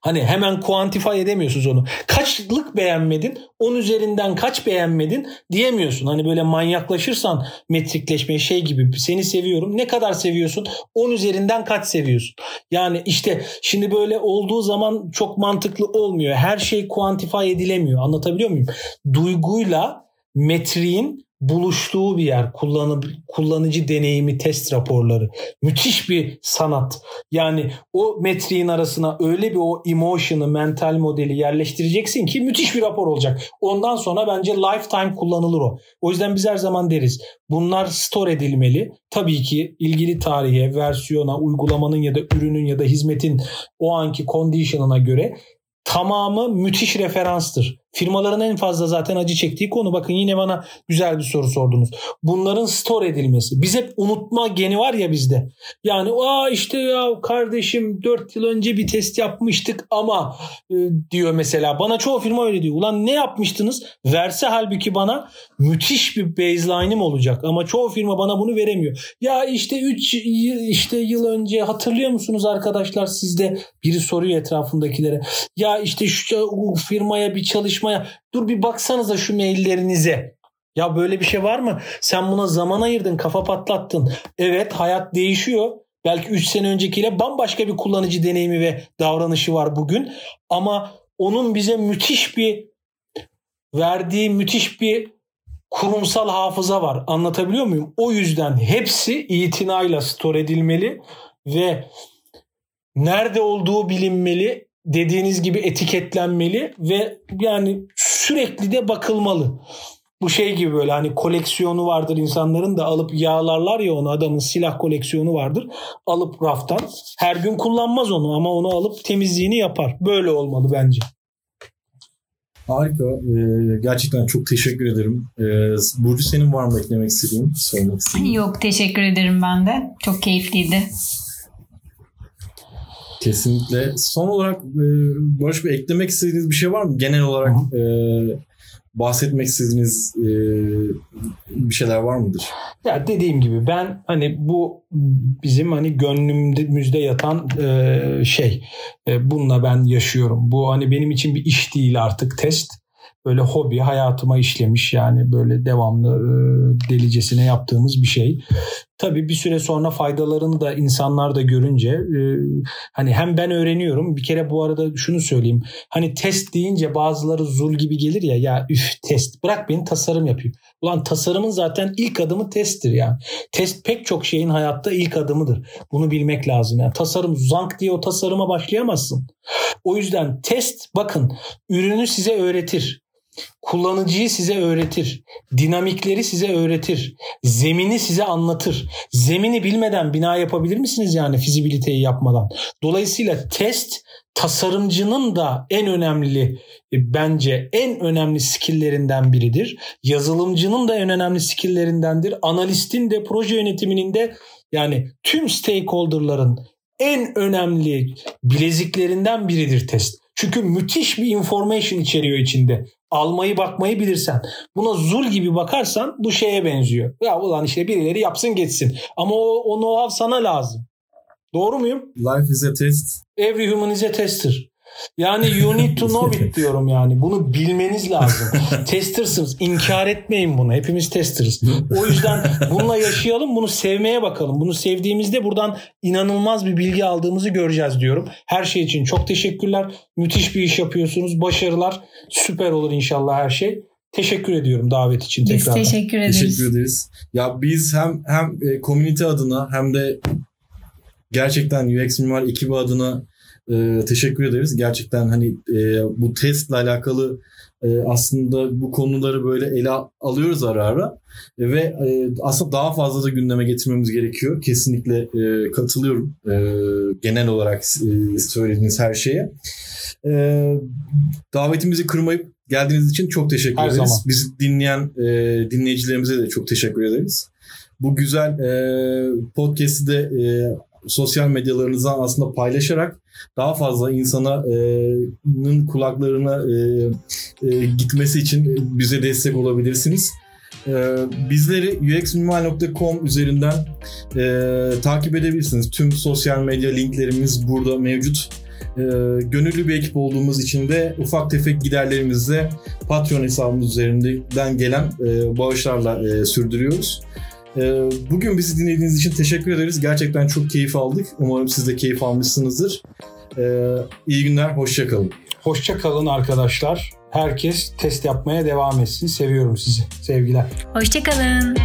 Hani hemen kuantify edemiyorsunuz onu. Kaçlık beğenmedin? 10 üzerinden kaç beğenmedin diyemiyorsun. Hani böyle manyaklaşırsan metrikleşmeye şey gibi seni seviyorum. Ne kadar seviyorsun? 10 üzerinden kaç seviyorsun? Yani işte şimdi böyle olduğu zaman çok mantıklı olmuyor. Her şey kuantify edilemiyor. Anlatabiliyor muyum? Duyguyla metriğin buluştuğu bir yer kullanı, kullanıcı deneyimi test raporları. Müthiş bir sanat. Yani o metriğin arasına öyle bir o emotion'ı mental modeli yerleştireceksin ki müthiş bir rapor olacak. Ondan sonra bence lifetime kullanılır o. O yüzden biz her zaman deriz bunlar store edilmeli. Tabii ki ilgili tarihe versiyona uygulamanın ya da ürünün ya da hizmetin o anki condition'ına göre tamamı müthiş referanstır. Firmaların en fazla zaten acı çektiği konu. Bakın yine bana güzel bir soru sordunuz. Bunların store edilmesi. Biz hep unutma geni var ya bizde. Yani aa işte ya kardeşim 4 yıl önce bir test yapmıştık ama e, diyor mesela. Bana çoğu firma öyle diyor. Ulan ne yapmıştınız? Verse halbuki bana müthiş bir baseline'im olacak. Ama çoğu firma bana bunu veremiyor. Ya işte 3 işte yıl önce hatırlıyor musunuz arkadaşlar sizde biri soruyor etrafındakilere. Ya işte şu firmaya bir çalışma konuşmaya dur bir baksanıza şu maillerinize. Ya böyle bir şey var mı? Sen buna zaman ayırdın, kafa patlattın. Evet hayat değişiyor. Belki 3 sene öncekiyle bambaşka bir kullanıcı deneyimi ve davranışı var bugün. Ama onun bize müthiş bir verdiği müthiş bir kurumsal hafıza var. Anlatabiliyor muyum? O yüzden hepsi itinayla store edilmeli ve nerede olduğu bilinmeli dediğiniz gibi etiketlenmeli ve yani sürekli de bakılmalı. Bu şey gibi böyle hani koleksiyonu vardır insanların da alıp yağlarlar ya onu adamın silah koleksiyonu vardır. Alıp raftan her gün kullanmaz onu ama onu alıp temizliğini yapar. Böyle olmalı bence. Harika. Ee, gerçekten çok teşekkür ederim. Ee, Burcu senin var mı eklemek istediğin, sormak istediğin? Yok teşekkür ederim ben de. Çok keyifliydi. Kesinlikle. Son olarak e, Barış Bey eklemek istediğiniz bir şey var mı? Genel olarak e, bahsetmek istediğiniz e, bir şeyler var mıdır? Ya dediğim gibi ben hani bu bizim hani gönlümüzde yatan e, şey. E, bununla ben yaşıyorum. Bu hani benim için bir iş değil artık test böyle hobi hayatıma işlemiş yani böyle devamlı e, delicesine yaptığımız bir şey. Tabii bir süre sonra faydalarını da insanlar da görünce e, hani hem ben öğreniyorum bir kere bu arada şunu söyleyeyim hani test deyince bazıları zul gibi gelir ya ya üf test bırak beni tasarım yapayım. Ulan tasarımın zaten ilk adımı testtir yani. Test pek çok şeyin hayatta ilk adımıdır. Bunu bilmek lazım. Yani tasarım zank diye o tasarıma başlayamazsın. O yüzden test bakın ürünü size öğretir. Kullanıcıyı size öğretir. Dinamikleri size öğretir. Zemini size anlatır. Zemini bilmeden bina yapabilir misiniz yani fizibiliteyi yapmadan? Dolayısıyla test tasarımcının da en önemli e, bence en önemli skill'lerinden biridir. Yazılımcının da en önemli skill'lerindendir. Analistin de proje yönetiminin de yani tüm stakeholder'ların en önemli bileziklerinden biridir test. Çünkü müthiş bir information içeriyor içinde almayı bakmayı bilirsen buna zul gibi bakarsan bu şeye benziyor. Ya ulan işte birileri yapsın geçsin. Ama o, o know-how sana lazım. Doğru muyum? Life is a test. Every human is a tester. Yani you need to know it diyorum yani. Bunu bilmeniz lazım. Testersınız. İnkar etmeyin bunu. Hepimiz testerız. O yüzden bununla yaşayalım. Bunu sevmeye bakalım. Bunu sevdiğimizde buradan inanılmaz bir bilgi aldığımızı göreceğiz diyorum. Her şey için çok teşekkürler. Müthiş bir iş yapıyorsunuz. Başarılar. Süper olur inşallah her şey. Teşekkür ediyorum davet için tekrar. Biz teşekkür ederiz. Teşekkür ederiz. Ya biz hem hem e, community adına hem de gerçekten UX Mimar ekibi adına e, teşekkür ederiz. Gerçekten hani e, bu testle alakalı e, aslında bu konuları böyle ele alıyoruz ara ara e, ve e, aslında daha fazla da gündeme getirmemiz gerekiyor. Kesinlikle e, katılıyorum e, genel olarak e, söylediğiniz her şeye. E, davetimizi kırmayıp geldiğiniz için çok teşekkür her ederiz. Zaman. Bizi dinleyen e, dinleyicilerimize de çok teşekkür ederiz. Bu güzel e, podcast'i de e, sosyal medyalarınızdan aslında paylaşarak daha fazla insanın kulaklarına gitmesi için bize destek olabilirsiniz. Bizleri uxminimal.com üzerinden takip edebilirsiniz. Tüm sosyal medya linklerimiz burada mevcut. Gönüllü bir ekip olduğumuz için de ufak tefek giderlerimizle Patreon hesabımız üzerinden gelen bağışlarla sürdürüyoruz. E, bugün bizi dinlediğiniz için teşekkür ederiz. Gerçekten çok keyif aldık. Umarım siz de keyif almışsınızdır. E, iyi günler, hoşçakalın. Hoşçakalın arkadaşlar. Herkes test yapmaya devam etsin. Seviyorum sizi. Sevgiler. Hoşçakalın.